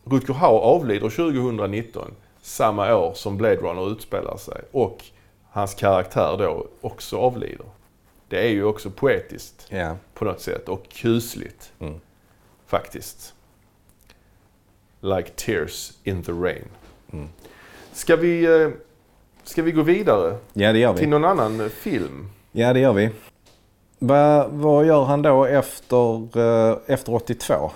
Rutger Hauer avlider 2019, samma år som Blade Runner utspelar sig. Och hans karaktär då också avlider. Det är ju också poetiskt. Ja. på något sätt och kusligt Mm. faktiskt. Like tears in the rain. Mm. Ska vi, eh, ska vi gå vidare ja, det gör till vi. någon annan eh, film? Ja, det gör vi. Va, vad gör han då efter, eh, efter 82?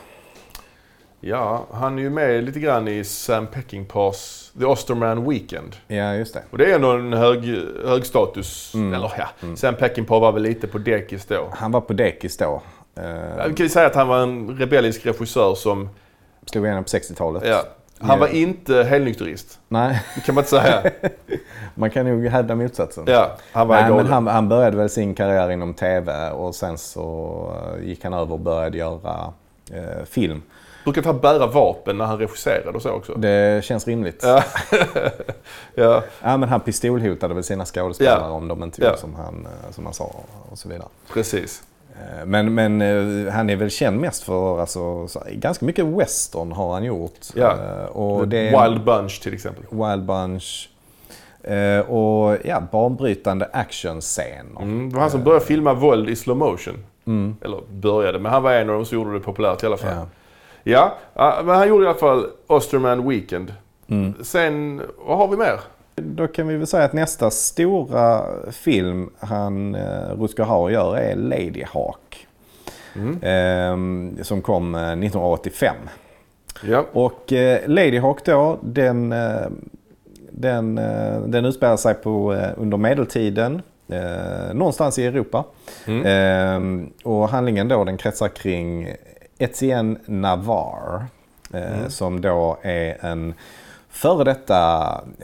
Ja, han är ju med lite grann i Sam Peckinpahs The Osterman Weekend. Ja, just det. Och det är ändå en hög, hög status. Mm. Eller ja, Mm. Sam Peckinpah var väl lite på dekis då. Han var på dekis då. Eh, Vi kan ju säga att han var en rebellisk regissör som... slog igenom på 60-talet. Ja, han var inte helnykterist. Nej, Det kan man inte säga. man kan nog hävda motsatsen. Ja, han var Nej, men han, han började väl sin karriär inom TV och sen så eh, gick han över och började göra eh, film. Brukade han bära vapen när han regisserade och så också? Det känns rimligt. Ja. ja, Ja, men han pistolhotade väl sina skådespelare Ja. om de inte gjorde som, han, eh, som han sa och så vidare. precis. Eh, Men, men eh, han är väl känd mest för, alltså, så- ganska mycket western har han gjort. Ja. Och det Wild Bunch till exempel. Wild Bunch. Och ja, banbrytande actionscener. Mm, det var han som började filma våld i slow motion. Mm. Eller började, men han var en av dem som gjorde det populärt i alla fall. Ja. Ja, men han gjorde i alla fall Osterman Weekend. Mm. Sen, vad har vi mer? Då kan vi väl säga att nästa stora film han, eh, Rutger Hauer gör är Lady Hawk. Mm. Eh, som kom eh, 1985. Ja. Och eh, Lady Hawk då, den, eh, den, eh, den utspelar sig på, eh, under medeltiden. Eh, någonstans i Europa. Mm. Eh, och handlingen då den kretsar kring Etienne Navarre. Eh, Mm. Som då är en före detta,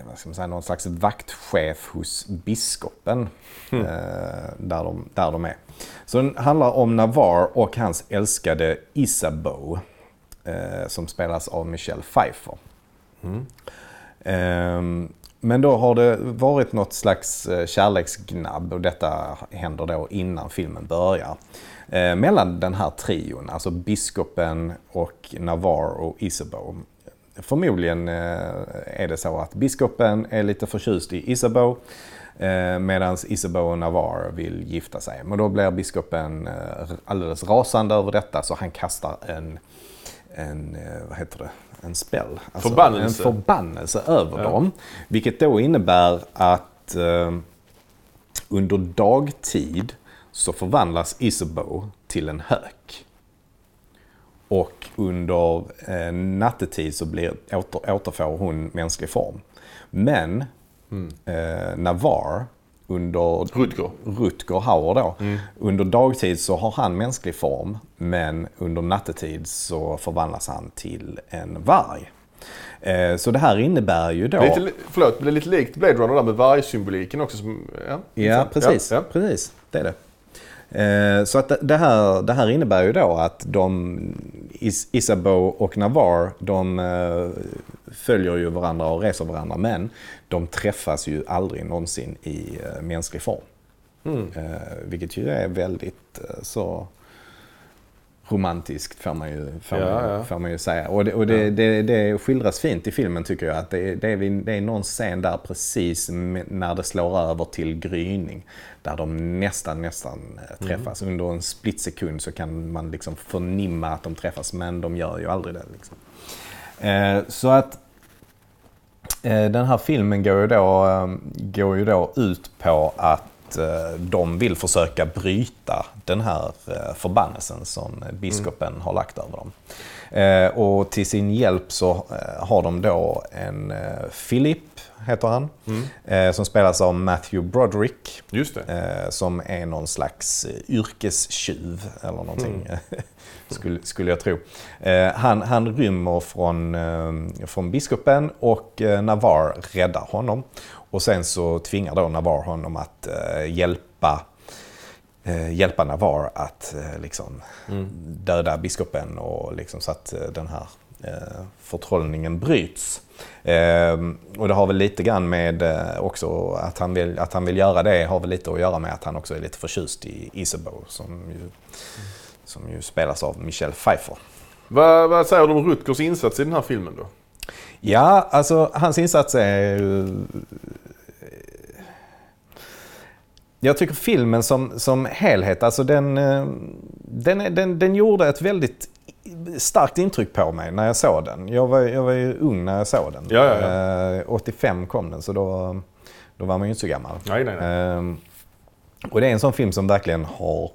vad ska man säga, någon slags vaktchef hos biskopen. Mm. Eh, där, de, där de är. Så den handlar om Navarre och hans älskade Isabeau. Eh, som spelas av Michelle Pfeiffer. Mm. Ehm, men då har det varit något slags kärleksgnabb och detta händer då innan filmen börjar. Eh, mellan den här trion, alltså biskopen och Navarre och Isabeau. Förmodligen eh, är det så att biskopen är lite förtjust i Isabeau eh, medan Isabeau och Navarre vill gifta sig. Men då blir biskopen eh, alldeles rasande över detta så han kastar en, en eh, vad heter det? en spell. Alltså Förbannelse. En förbannelse över Ja. dem. Vilket då innebär att eh, under dagtid så förvandlas Isabeau till en hök. Och under eh, nattetid så blir, åter, återfår hon mänsklig form. Men eh, Navarre under Rutger. Rutger Hauer då. Under dagtid så har han mänsklig form men under nattetid så förvandlas han till en varg. Eh, Så det här innebär ju då... Lite, li- förlåt, det är lite likt Blade Runner där med vargsymboliken också. Som, ja, Ja, precis. Ja, ja. precis. Det är det. Eh, Så att det- här, det här innebär ju då att de, Is- Isabeau och Navarre, de eh, följer ju varandra och reser varandra men de träffas ju aldrig någonsin i eh, mänsklig form. Mm. Vilket ju är väldigt så romantiskt får man ju, får Ja, man, ja. Får man ju säga. Och, det, och det, det, det skildras fint i filmen tycker jag. Att det, det, är, det är någon scen där precis när det slår över till gryning. Där de nästan, nästan eh, träffas. Under en split sekund så kan man liksom förnimma att de träffas men de gör ju aldrig det. Liksom. Eh, så att Eh, Den här filmen går ju då, går ju då ut på att eh, de vill försöka bryta den här eh, förbannelsen som biskopen har lagt över dem. Eh, Och till sin hjälp så har de då en Philip, heter han, eh, som spelas av Matthew Broderick. Just det. Som är någon slags yrkestjuv eller någonting, skulle, skulle jag tro. Han, han rymmer från, från biskopen och Navarre räddar honom. Och sen så tvingar då Navarre honom att eh, hjälpa eh, hjälpa Navarre att eh, liksom, döda biskopen och liksom, så att eh, den här eh, förtrollningen bryts. Eh, och det har väl lite grann med eh, också att han, vill, att han vill göra det har väl lite att göra med att han också är lite förtjust i Isabeau som ju, som ju spelas av Michelle Pfeiffer. Vad, vad säger du om Rutgers insats i den här filmen då? Ja, alltså hans insats är ju... Jag tycker filmen som, som helhet, alltså den, eh, den, den, den gjorde ett väldigt starkt intryck på mig när jag såg den. Jag var, jag var ju ung när jag såg den. Ja, ja, ja. Eh, 85 kom den, så då, då var man ju inte så gammal. Nej, nej, nej. Ehm, och det är en sån film som verkligen har,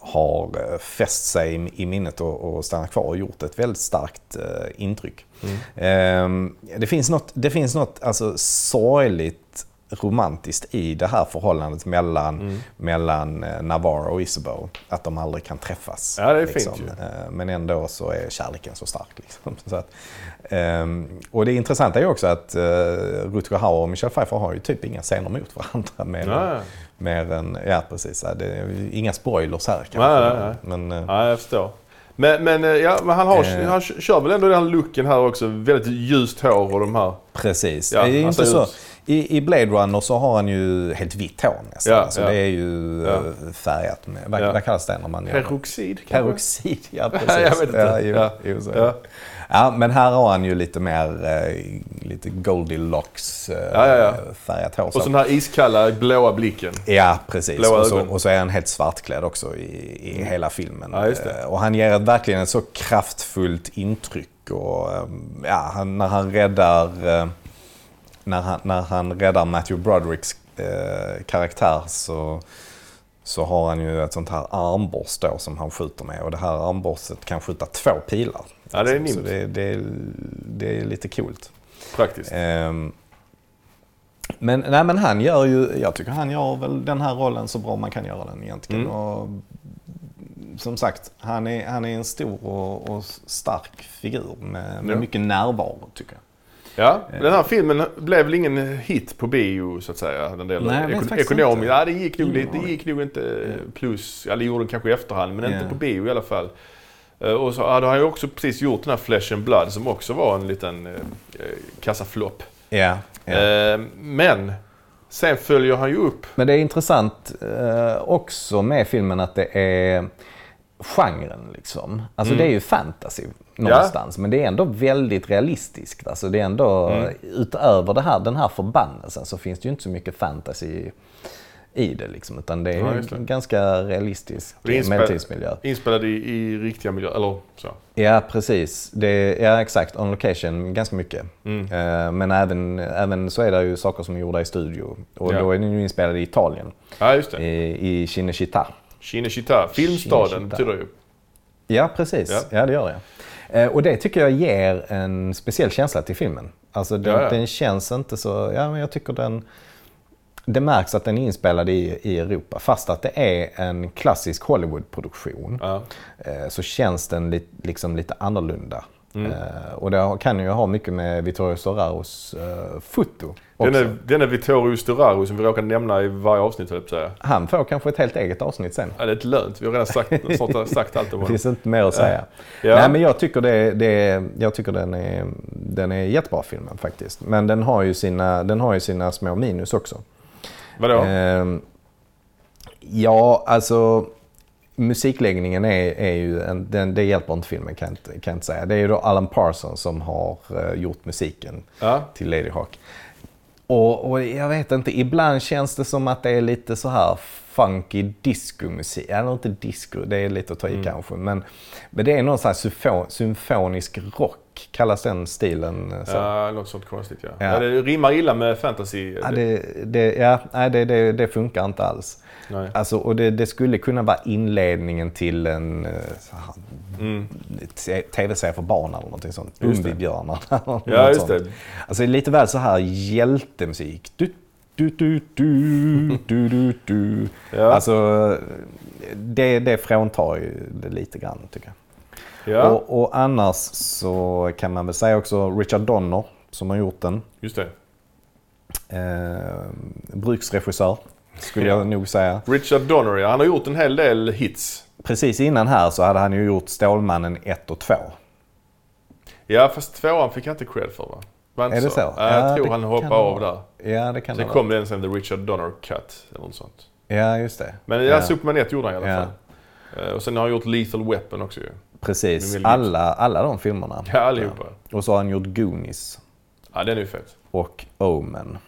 har eh, fäst sig i- minnet och, och stannat kvar och gjort ett väldigt starkt eh, intryck. Ehm, det finns något, det finns något alltså, sorgligt romantiskt i det här förhållandet mellan, mellan eh, Navarre och Isabeau. Att de aldrig kan träffas. Ja, det är fint ju. Eh, Men ändå så är kärleken så stark. Liksom. Så att, ehm, och det intressanta är också att uh, Rutger Hauer och Michelle Pfeiffer har ju typ inga scener mot varandra. Ja, ja. Mer än, ja precis. Det är inga spoilers här kanske. Nej, nej, nej. Men, eh, Ja, jag förstår. Men, men, eh, ja, men han, har, Eh. han kör väl ändå den här looken här också. Väldigt ljust hår och de här... Precis. Ja, det är inte så. I, I Blade Runner så har han ju helt vitt hår nästan. Ja, så ja. det är ju Ja. eh, färgat med, vad, Ja. vad kallas det när man gör Peroxid? Peroxid, ja precis. jag vet inte. Ja, jo, Ja. jo, så. Ja. Men här har han ju lite mer eh, lite Goldilocks eh, Ja, ja, ja. hår. Och så. den här iskalla blåa blicken. Ja, precis. Blåa Och så, ögon. och så är han helt svartklädd också i, i hela filmen. Eh, Och han ger ett, verkligen ett så kraftfullt intryck. Och, eh, ja, han, när han räddar eh, när han, när han räddar Matthew Brodericks eh, karaktär så, så har han ju ett sånt här armborst då som han skjuter med. Och det här armborstet kan skjuta två pilar. Ja, det är så nimt. det, det, det är lite coolt. Praktiskt. Ehm, men, nej, men han gör ju, jag tycker han gör väl den här rollen så bra man kan göra den egentligen. Mm. Och, som sagt, han är, han är en stor och, och stark figur med, med Ja. mycket närvaro tycker jag. Ja, den här filmen blev väl ingen hit på bio så att säga? Den delen. Nej, jag vet Eko- faktiskt ekonomiskt. Ja, det gick nog, det gick nog inte plus. Ja, det gjorde den kanske i efterhand, men Ja. inte på bio i alla fall. Eh, Och så hade han ju också precis gjort den här Flesh and Blood som också var en liten eh, eh, kassaflopp. Ja, ja. Eh, men sen följer han ju upp. Men det är intressant eh, också med filmen att det är genren liksom. Alltså det är ju fantasy någonstans. Men det är ändå väldigt realistiskt. Alltså det är ändå, utöver det här, den här förbannelsen så finns det ju inte så mycket fantasy i det liksom. Utan det är Ja, det. en ganska realistisk medeltidsmiljö. Inspelad i, i riktiga miljöer, eller så. Ja, precis. Det, ja, exakt. On location, ganska mycket. Mm. Eh, men även, även så är det ju saker som är gjorda i studio. Och Ja. då är den ju inspelad i Italien, Ja, just det. i, i Cinecittà. Cinecittà, filmstaden Cinecittà. betyder ju. Ja, precis. Ja. Ja. det gör det. Eh, och det tycker jag ger en speciell känsla till filmen. Alltså den, Ja, ja. den känns inte så... Ja, men jag tycker den... Det märks att den är inspelad i, i Europa. Fast att det är en klassisk Hollywood-produktion. Ja. eh, Så känns den li, liksom lite annorlunda. Mm. Eh, Och det kan ju ha mycket med Vittorio Storaros eh, foto också. Den är, den är Vittorio Storaro som vi råkar nämna i varje avsnitt, höll säga. Han får kanske ett helt eget avsnitt sen. Ja, det är ett lönt. Vi har redan sagt, snart sagt allt om Det honom. finns inte mer att säga. Ja. Nej, men jag tycker, det, det, jag tycker den, är, den är jättebra filmen faktiskt. Men den har ju sina, den har ju sina små minus också. Vadå? Ehm, ja, alltså musikläggningen är, är ju, en, den, det hjälper inte filmen kan jag inte, kan jag inte säga. Det är ju då Alan Parsons som har eh, gjort musiken Ja. till Lady Hawk. Och, och jag vet inte, ibland känns det som att det är lite så här funky discomusik. Eller inte disco, det är lite att ta i Mm. kanske. Men, men det är någon sån här symfo- symfonisk rock, kallas den stilen eh, så? Ja, något sånt konstigt ja. Ja. ja. det rimmar illa med fantasy. Ja, det, det, ja, nej, det, det, det funkar inte alls. Nej. Alltså, och det, det skulle kunna vara inledningen till en eh, Mm. tv-serie för barn eller någonting sånt. Umbibjörnar Ja, just sånt. det. Alltså lite väl så här hjältemusik. Du, du, du, du, du, du, du. Ja. Alltså det, det fråntar ju det lite grann tycker jag. Ja, Och, och annars så kan man väl säga också Richard Donner som har gjort den. just det. Eh, bruksregissör skulle Ja. jag nog säga. Richard Donner, ja. Han har gjort en hel del hits. Precis innan här så hade han ju gjort Stålmannen 1 och 2. Ja, fast tvåan fick jag inte cred för va? Var Är det så? Ja, jag Ja, tror han hoppade av där. Ja, det kan Sen det kom den sen The Richard Donner Cut eller något sånt. Ja, just det. Men ja, Superman 1 gjorde han i alla Ja. fall. Eh, Och sen har han gjort Lethal Weapon också ju. Precis. Alla, alla de filmerna. Ja, allihopa. Och så har han gjort Goonies Ja, den är ju fet. och Omen.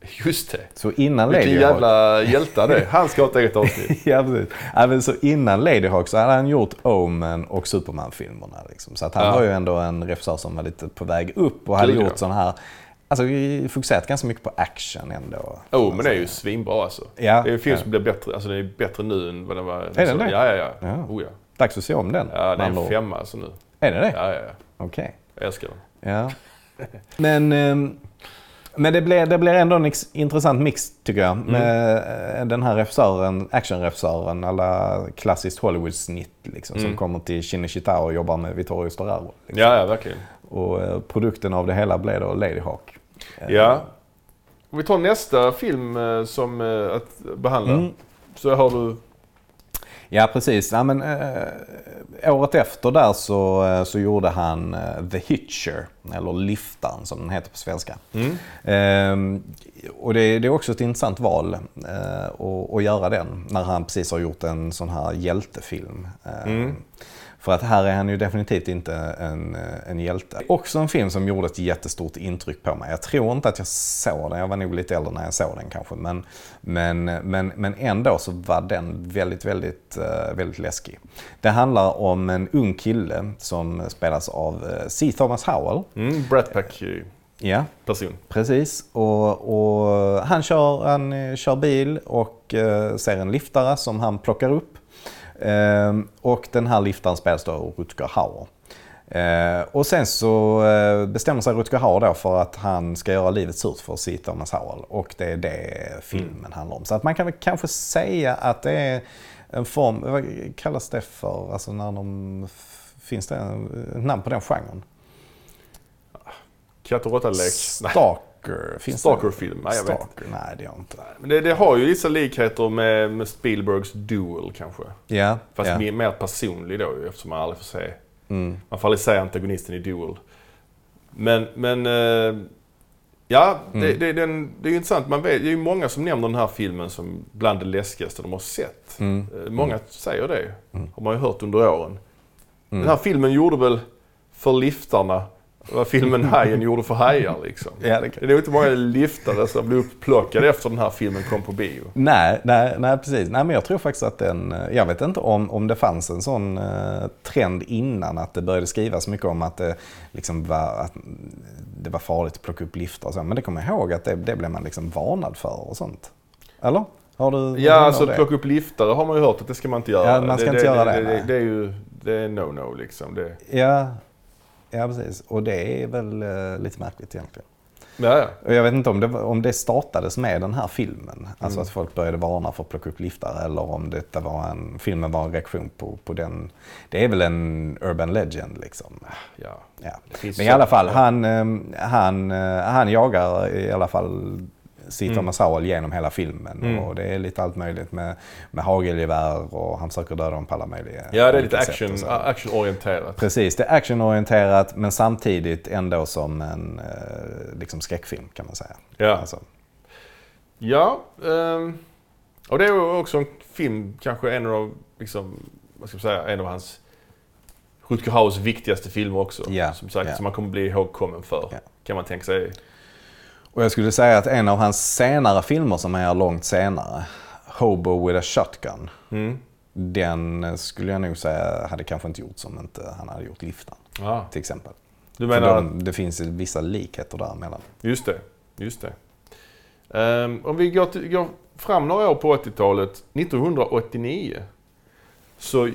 Just det. Så innan Vilken Lady Hawk... jävla hjälte det. Han ska ha ett eget avsnitt. ja, precis. Men så innan Lady Hawk så hade han gjort Omen och Superman-filmerna. Liksom. Så att han Ja. var ju ändå en regissör som var lite på väg upp och hade gjort sån här... Alltså vi fokuserat ganska mycket på action ändå. Oh, men det är ju svinbra alltså. Ja. Det är en film Ja. som blir bättre, alltså den är bättre nu än vad den var. Är den det? Ja, ja, ja. Ja. Oh, ja. Dags att se om den. ja det är en femma alltså nu. Är det det? Ja, ja, ja. Okej. Jag älskar den. Ja. Men, ehm, men det, blir, det blir ändå en intressant mix tycker jag. Med eh, den här regissören, actionregissören, alla klassiskt Hollywood-snitt liksom, som kommer till Cinecittà och jobbar med Vittorio Storaro. Liksom. Ja, ja, verkligen. Och eh, produkten av det hela blev då Lady Hawk. Eh, Ja. Om vi tar nästa film eh, som eh, att behandla. Mm. Så har du... Ja, precis. Ja, men, eh, året efter där så, eh, så gjorde han eh, The Hitcher, eller Liftaren som den heter på svenska. Eh, och det, det är också ett intressant val eh, att, att göra den när han precis har gjort en sån här hjältefilm. Eh, För att här är han ju definitivt inte en, eh, en hjälte. Också en film som gjorde ett jättestort intryck på mig. Jag tror inte att jag såg den, jag var nog lite äldre när jag såg den kanske. Men, men, men, men ändå så var den väldigt, väldigt, eh, väldigt läskig. Det handlar om en ung kille som spelas av eh, C. Thomas Howell. Mm, Brat Pack-person. Ja, Precis. Och, och han, kör, han kör bil och ser en liftare som han plockar upp. Ehm, och den här liftaren spelas då av Rutger Hauer. Eh, och sen så eh, bestämmer sig Rutger Hauer då för att han ska göra livet surt för C. Thomas Howell. Och det är det filmen handlar om. Så att man kan väl kanske säga att det är en form, vad kallas det för? Alltså när de, finns det en- ett namn på den genren? Katt och råtta-lek. Nej. Stalker. Finns det? Stalker-film? Nej, jag vet Stalker? Nej, det jag inte. Men det, det har ju vissa likheter med, med Spielbergs Duel kanske. Ja, Fast ja. mer, mer personlig då ju, eftersom man aldrig får se. Mm. Man får aldrig se antagonisten i Duel. Men, men eh, Ja, det, Mm. det, den, det är ju intressant. Man vet, det är ju många som nämner den här filmen som bland det läskigaste de har sett. Mm. Eh, Många säger det, Mm. har man ju hört under åren. Mm. Den här filmen gjorde väl för liftarna vad filmen Hajen gjorde för hajar liksom. Ja, det kan- Det är nog inte många liftare som blev upplockade efter den här filmen kom på bio. Nej, nej, nej, precis. Nej, men jag tror faktiskt att den... eh, Jag vet inte om, om det fanns en sån eh, trend innan att det började skrivas mycket om att det, liksom var, att det var farligt att plocka upp liftar och så. Men det kommer jag ihåg att det, det blev man liksom varnad för och sånt. Eller? Har du Ja, alltså det? plocka upp liftare har man ju hört att det ska man inte göra. Ja, man ska inte göra det, Det, det, det är ju det är no-no liksom. Det, Ja, ja, precis. Och det är väl eh, lite märkligt egentligen. ja, ja. Och jag vet inte om det, om det startades med den här filmen. Alltså Mm. att folk började varna för att plocka upp liftar eller om detta var en, filmen var en reaktion på, på den. Det är väl en urban legend liksom. ja. Ja. Men i alla fall, han, eh, han, eh, han jagar i alla fall Sita Mm. Masawal genom hela filmen. Mm. Och det är lite allt möjligt med, med hagelgevär och han försöker döda dem på alla möjliga Ja, det är lite action, actionorienterat. Precis, det är actionorienterat men samtidigt ändå som en eh, liksom skräckfilm kan man säga. Ja. Alltså, Ja, ehm, och det är också en film, kanske en av, liksom, vad ska jag säga, en av hans Rutger Hauers viktigaste filmer också. Ja, Som sagt, ja. som man kommer bli ihågkommen för. Ja. Kan man tänka sig. Och jag skulle säga att en av hans senare filmer som är långt senare, Hobo with a Shotgun, Mm. den skulle jag nog säga hade kanske inte gjorts om inte han hade gjort Liftan Ja. till exempel. Du menar, de, det finns vissa likheter däremellan. just det, just det. Ehm, om vi går, till, går fram några år på 80-talet, 1989, så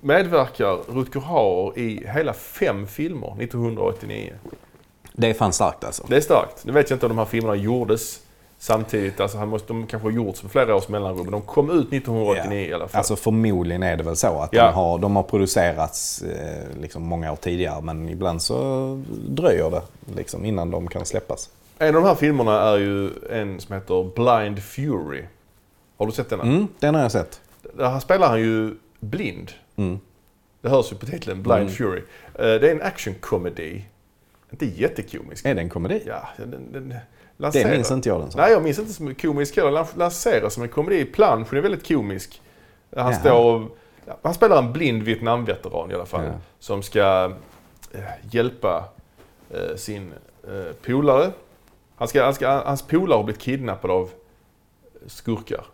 medverkar Rutger Hauer i hela fem filmer 1989. Det är fan starkt alltså. Det är starkt. Nu vet jag inte om de här filmerna gjordes samtidigt. Alltså han måste, de kanske har gjorts med flera års mellanrum. Men de kom ut 1989 i alla fall. Alltså förmodligen är det väl så att Ja. de, har, de har producerats eh, liksom många år tidigare men ibland så dröjer det liksom innan de kan släppas. En av de här filmerna är ju en som heter Blind Fury. Har du sett den? Mm, den har jag sett. Där spelar han ju blind. Mm. Det hörs ju på titeln, Blind Mm. Fury. Eh, Det är en actionkomedi. Inte jättekomisk. Är det en komedi? Ja, den, den, den det lanserar- minns inte jag den som. Nej, jag minns inte som komisk heller. Den lanseras som en komedi. Planschen är väldigt komisk. Han, Jaha. står och, han spelar en blind Vietnamveteran i alla fall. Ja. Som ska eh, hjälpa eh, sin eh, polare. Han ska, han ska, hans polare har blivit kidnappad av skurkar.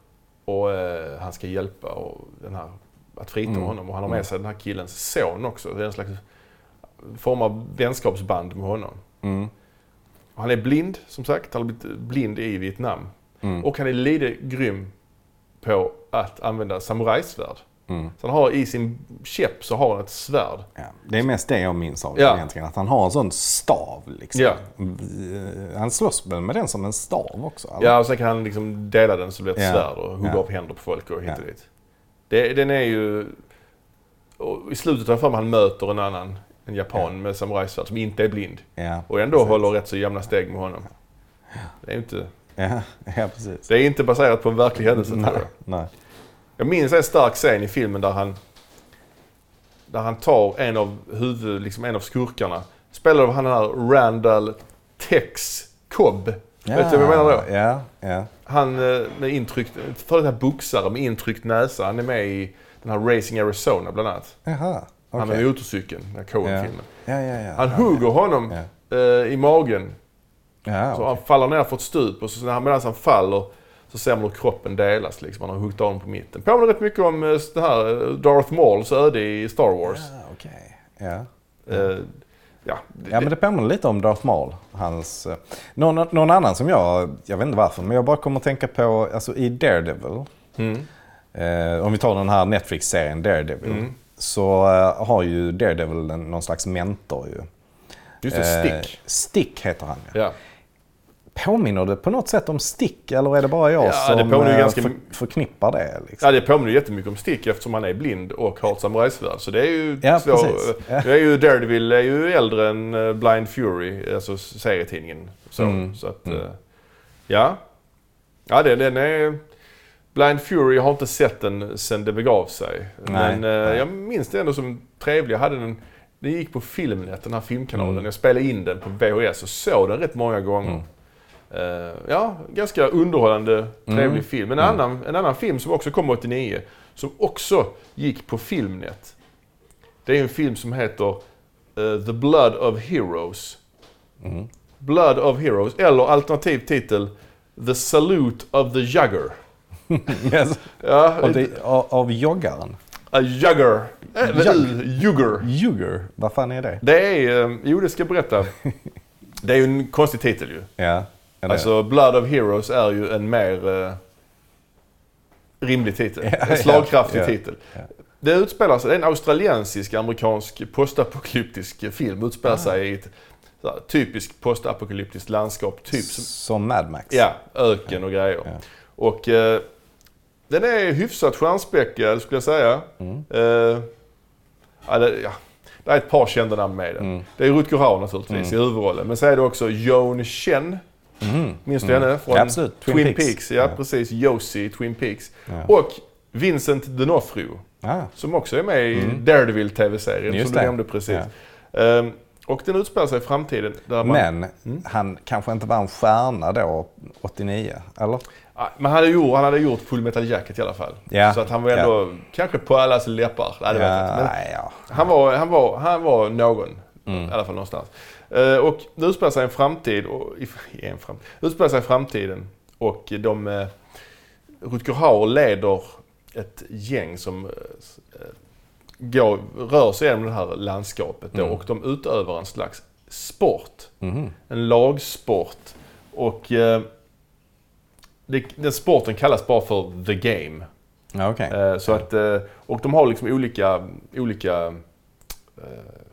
Och eh, han ska hjälpa och den här, att frita Mm. honom. Och han har med Mm. sig den här killens son också. Det är en slags form av vänskapsband med honom. Mm. Han är blind, som sagt. Han har blivit blind i Vietnam. Mm. Och han är lite grym på att använda samurajsvärd. Mm. Så han har i sin käpp så har han ett svärd. Ja, det är mest det jag minns av Ja. egentligen. Att han har en sån stav liksom. Ja. Eh, Han slåss väl med den som en stav också? eller? Ja, och sen kan han liksom dela den så det blir ett Ja. svärd och hugga Ja. upp händer på folk och hit och Ja. dit. Det, den är ju... Och I slutet av filmen han möter en annan, en japan med samurajsvärd som inte är blind. Ja, Och ändå precis. håller rätt så jämna steg med honom. Det är inte... Ja, ja, precis. Det är inte baserat på en verklig händelse tror Nej, jag. nej. Jag minns en stark scen i filmen där han där han tar en av huvud, liksom en av skurkarna. Spelar av han här Randall Tex Cobb. Vet du vad jag menar då? Ja, ja. Han eh, med intryckt, före detta boxare med intryckt näsa. Han är med i den här Racing Arizona bland annat. Jaha, Han med motorcykeln, den här Coen-filmen. Ja, ja, ja. Han hugger honom eh, i magen. Så okej. han faller ner för ett stup och så medan han faller så ser man hur kroppen delas. Liksom. Han har huggit av honom på mitten. Påminner rätt mycket om eh, det här eh, Darth Mauls öde i Star Wars. Ja, okej. Ja. Eh, ja, det, Ja men det påminner lite om Darth Maul. Hans, någon, någon annan som jag, jag vet inte varför, men jag bara kommer att tänka på, alltså i Daredevil. Mm. Eh, om vi tar den här Netflix-serien Daredevil. Mm. Så eh, har ju Daredevil någon slags mentor ju. Just det, Eh, Stick. Stick heter han ja. Ja. Påminner det på något sätt om Stick eller är det bara jag Ja, det som påminner ju eh, ganska för, förknippar det? Liksom? ja, det påminner jättemycket om Stick eftersom han är blind och har ett samurajsvärd. Så det är ju... Ja, så, Ja. Det är ju Daredevil är ju äldre än Blind Fury, alltså serietidningen. Så, Mm. så att, Mm. ja. Ja, det, den är... Blind Fury, jag har inte sett den sen det begav sig. Nej, Men eh, nej. jag minns det ändå som trevlig. Jag hade den Den gick på Filmnet, den här filmkanalen. Mm. Jag spelade in den på VHS och såg den rätt många gånger. Mm. Eh, ja, ganska underhållande, trevlig Mm. film. En, Mm. annan, en annan film som också kom 89, som också gick på Filmnet. Det är en film som heter eh, The Blood of Heroes. Mm. Blood of Heroes, eller alternativ titel The Salute of the Jugger. Yes. Ja, Av, det, av, av joggaren. A Jugger. Jug- Jugger. Jugger, vad fan är det? Det är, eh, jo det ska jag berätta. Det är ju en konstig titel ju. Ja. det- Alltså Blood of Heroes är ju en mer eh, rimlig titel. Ja, en slagkraftig ja, titel. Det utspelar sig, det är en australiensisk amerikansk postapokalyptisk film. Utspelar Ah. sig i ett här, typiskt postapokalyptiskt landskap. Typ som, Som Mad Max. ja, öken och grejer. Och eh, den är hyfsat stjärnspäckad skulle jag säga. Mm. Eh, ja, det, ja, det är ett par kända namn med den. Mm. Det är Rutger Hauer naturligtvis i huvudrollen. Men så är det också Joan Chen. Mhm. Minns du henne? Från Ja, absolut. Twin, Peaks. Ja, precis. Josie i Twin Peaks. Ja. Och Vincent D'Onofrio. Ah. Som också är med i Mm. Daredevil TV-serien Just som du nämnde precis. Ehm, och den utspelar sig i framtiden. Där man, Men Mm. han kanske inte var en stjärna då, 89? Eller? Men han hade, gjort, han hade gjort Full Metal Jacket i alla fall. Ja. Så att han var ändå kanske på allas läppar. Nej, det. Men han, var, han, var, han var någon. Mm. I alla fall någonstans. Eh, och det utspelar sig en framtid. Och, i, i en fram, det utspelar sig framtiden. Och de... Uh, Rutger Hauer leder ett gäng som eh, går, rör sig genom det här landskapet. Då, Mm. Och de utövar en slags sport. Mhm. En lagsport. Och eh, det, den sporten kallas bara för the game. Ja, Okej. Eh, så att, eh, och de har liksom olika, olika eh,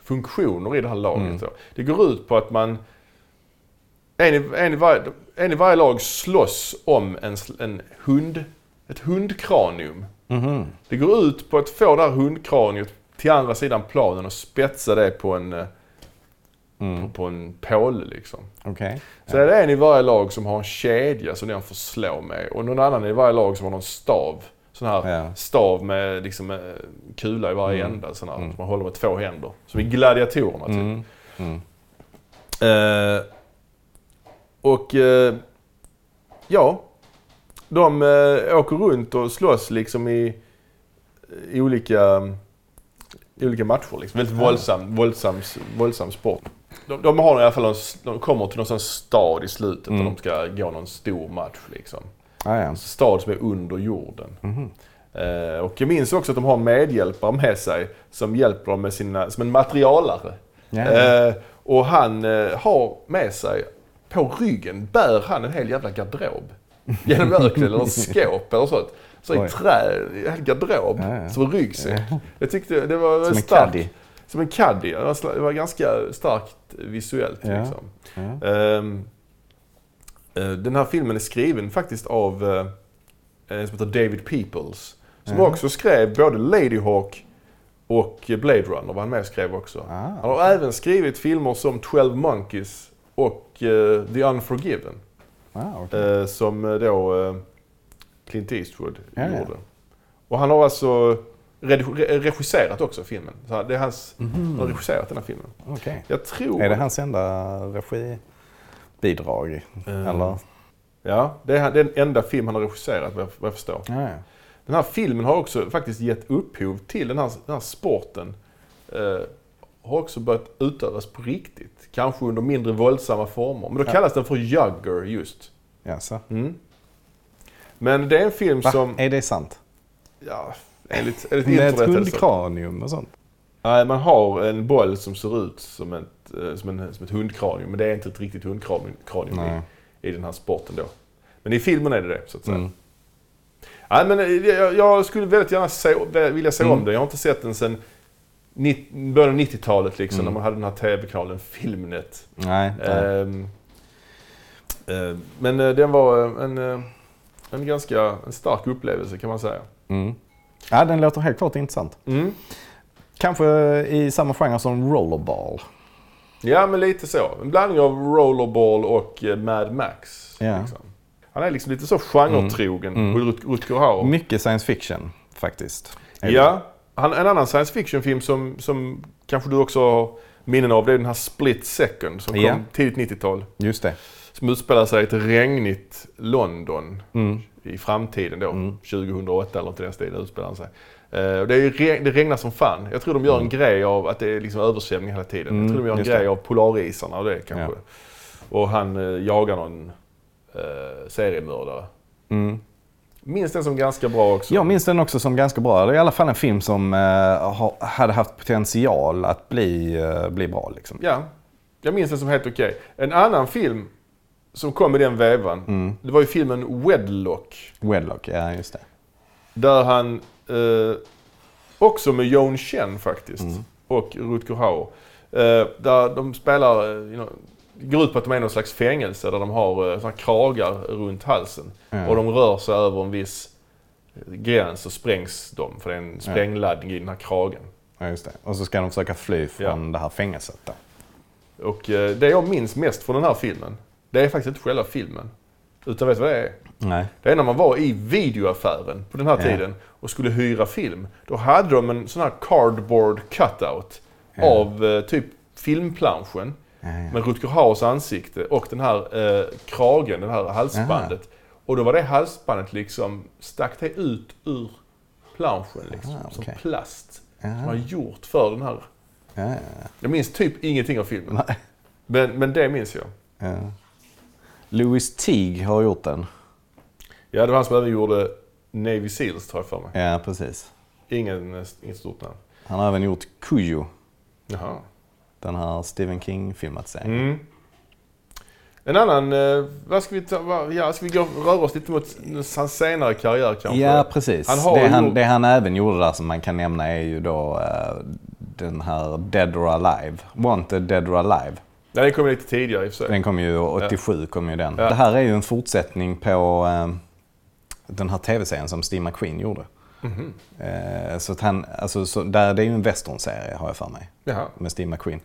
funktioner i det här laget. Mm. Det går ut på att man en i, en, i varje, en i varje lag slåss om en, en hund, ett hundkranium. Mhm. Det går ut på att få det här hundkraniet till andra sidan planen och spetsa det på en, eh, på, Mm. på en påle liksom. Okej. Så är det en i varje lag som har en kedja som den får slå med och någon annan i varje lag som har någon stav. Sån här Ja. stav med liksom eh, kula i varje Mm. ända. Sån här, Mm. som man håller med två händer. Som i gladiatorerna typ. Mm. Mm. Eh, och eh, ja, de eh, åker runt och slåss liksom i, i olika, i olika matcher. Liksom. Väldigt Ja. våldsam, våldsam, våldsam sport. De, de har i alla fall en, de kommer till någon stad i slutet Mm. där de ska gå någon stor match. Liksom. Ah, ja. En stad som är under jorden. Mhm. Eh, och jag minns också att de har medhjälpare med sig som hjälper dem med sina, som en materialare. Ja, ja. Eh, och han eh, har med sig, på ryggen bär han en hel jävla garderob. Genom öknen eller skåp eller sånt. Så i trä, en garderob. Ja, ja. Som en ryggsäck. Jag tyckte det var Som en starkt. caddy. Som en caddy. Det var ganska starkt visuellt. Ja. Liksom. Ja. Eh, den här filmen är skriven faktiskt av eh, en som heter David Peoples. Som Ja. också skrev både Ladyhawk och Blade Runner var han med och skrev också. Ah, Han har även skrivit filmer som 12 Monkeys och eh, The Unforgiven. ah, okej. eh, som då Clint Eastwood gjorde. Och han har alltså regisserat också filmen. Så det är hans, han har regisserat den här filmen. Okej. Jag tror... Är det hans enda regibidrag? Eh, Eller? Ja, det är den enda film han har regisserat vad jag, vad jag förstår. Ja, ja. Den här filmen har också faktiskt gett upphov till den här, den här sporten. Eh, har också börjat utövas på riktigt. Kanske under mindre våldsamma former. Men då Ja. kallas den för jugger just. Jaså? Mm. Men det är en film Va? som... Är det sant? Ja, enligt, enligt Med ett internet. alltså. hundkranium och sånt? Nej, man har en boll som ser ut som ett, eh, som, en, som ett hundkranium. Men det är inte ett riktigt hundkranium i, i den här sporten då. Men i filmen är det det, så att säga. Mm. Nej, men eh, jag, jag skulle väldigt gärna se, vilja se Mm. om den. Jag har inte sett den sedan början av 90-talet liksom, Mm. när man hade den här tv-kanalen Filmnet. Nej. Ehm, eh, men eh, den var en, en ganska en stark upplevelse kan man säga. Mm. Ja, den låter helt klart intressant. Mm. Kanske i samma genre som Rollerball. Ja, men lite så. En blandning av Rollerball och eh, Mad Max. Ja. Liksom. Han är liksom lite så genretrogen, Mm. Rut- Rutger Hauer. Mycket science fiction faktiskt. Ja, Han, en annan science fiction-film som, som kanske du också har minnen av, det är den här Split Second som kom Ja. tidigt 90-tal. Just det. Som utspelar sig i ett regnigt London Mm. I framtiden då. Mm. 2008 eller till den stilen utspelar han sig. Och det, är det regnar som fan. Jag tror de gör en grej av att det är liksom översvämning hela tiden. Mm, jag tror de gör en grej det. av polarisarna och det kanske. Ja. Och han eh, jagar någon eh, seriemördare. Mm. Minns den som ganska bra också. Jag minns den också som ganska bra. Det är i alla fall en film som ha, hade haft potential att bli, bli bra. Liksom. Ja, jag minns den som helt okej. En annan film som kom i den vevan, Mm. det var ju filmen Wedlock. Wedlock, ja just det. Där han, eh, också med Joan Chen faktiskt, Mm. och Rutger Hauer. Eh, där de spelar, eh, you know, det går ut på att de är i någon slags fängelse där de har eh, kragar runt halsen. Ja. Och de rör sig över en viss gräns så sprängs de, för det är en sprängladdning i den här kragen. Ja, just det. Och så ska de försöka fly från det här fängelset. Då. Och eh, det jag minns mest från den här filmen, det är faktiskt inte själva filmen. Utan vet du vad det är? Nej. Det är när man var i videoaffären på den här Ja. tiden och skulle hyra film. Då hade de en sån här cardboard cutout Ja. av eh, typ filmplanschen Ja, med Rutger Hauers ansikte och den här eh, kragen, det här halsbandet. Och då var det halsbandet liksom, stack det ut ur planschen liksom, Ah, som okej. plast. Ja. Som var gjort för den här. Ja, ja, Jag minns typ ingenting av filmen. Nej. Men, men det minns jag. Louis Teague har gjort den. Ja, det var han som även gjorde Navy Seals tror jag för mig. Ja, precis. Ingen, eh, inget stort namn. Han har även gjort Cujo, Jaha. den här Stephen King-filmatiseringen. Mm. En annan, eh, vad ska vi ta, ja, ska vi gå, röra oss lite mot hans senare karriär kanske? Ja, precis. Han det, han, gjort- det han även gjorde där som man kan nämna är ju då eh, den här Dead or Alive. Wanted Dead or Alive. Ja, den kom lite tidigare i och för sig. Den kom ju 87, kom ju den. Ja. Det här är ju en fortsättning på eh, den här tv-serien som Steve McQueen gjorde. Mhm. Eh, så att han, alltså, så där, det är ju en westernserie har jag för mig. Jaha. med Steve McQueen.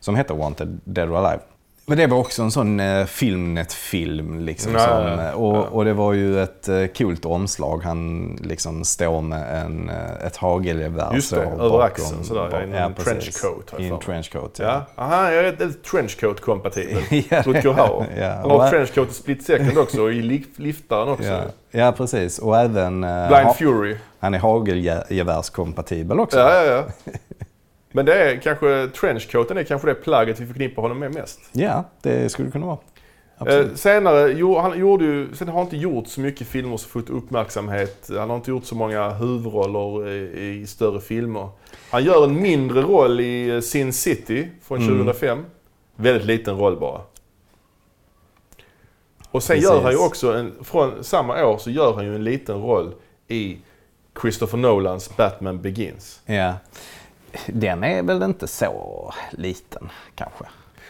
Som heter Wanted Dead or Alive. Men det var också en sån eh, Filmnet-film. Liksom, Ja, som, ja, eh, och, ja. och det var ju ett eh, coolt omslag. Han liksom står med en, eh, ett hagelgevär. Just det, över bakom- axeln sådär, ja, i bak- en trenchcoat, I en trenchcoat, Ja, aha, jag är trenchcoat-kompatibel. Ja. Rutger Hauer. Ja, Han har och- trenchcoat i Split Second också och i li- liftaren också. Ja, ja, precis. Och även... eh, Blind Fury. Han är hagelgevärskompatibel också. Ja, ja, ja. Men det är kanske, trenchcoaten är kanske det plagget vi förknippar honom med mest. Ja, det skulle kunna vara. Eh, senare, jo, han gjorde ju, sen har han inte gjort så mycket filmer som fått uppmärksamhet. Han har inte gjort så många huvudroller i, i större filmer. Han gör en mindre roll i eh, Sin City från Mm. 2005. Väldigt liten roll bara. Och sen Precis. gör han ju också, en, från samma år så gör han ju en liten roll i Christopher Nolans Batman Begins. Ja. Den är väl inte så liten, kanske.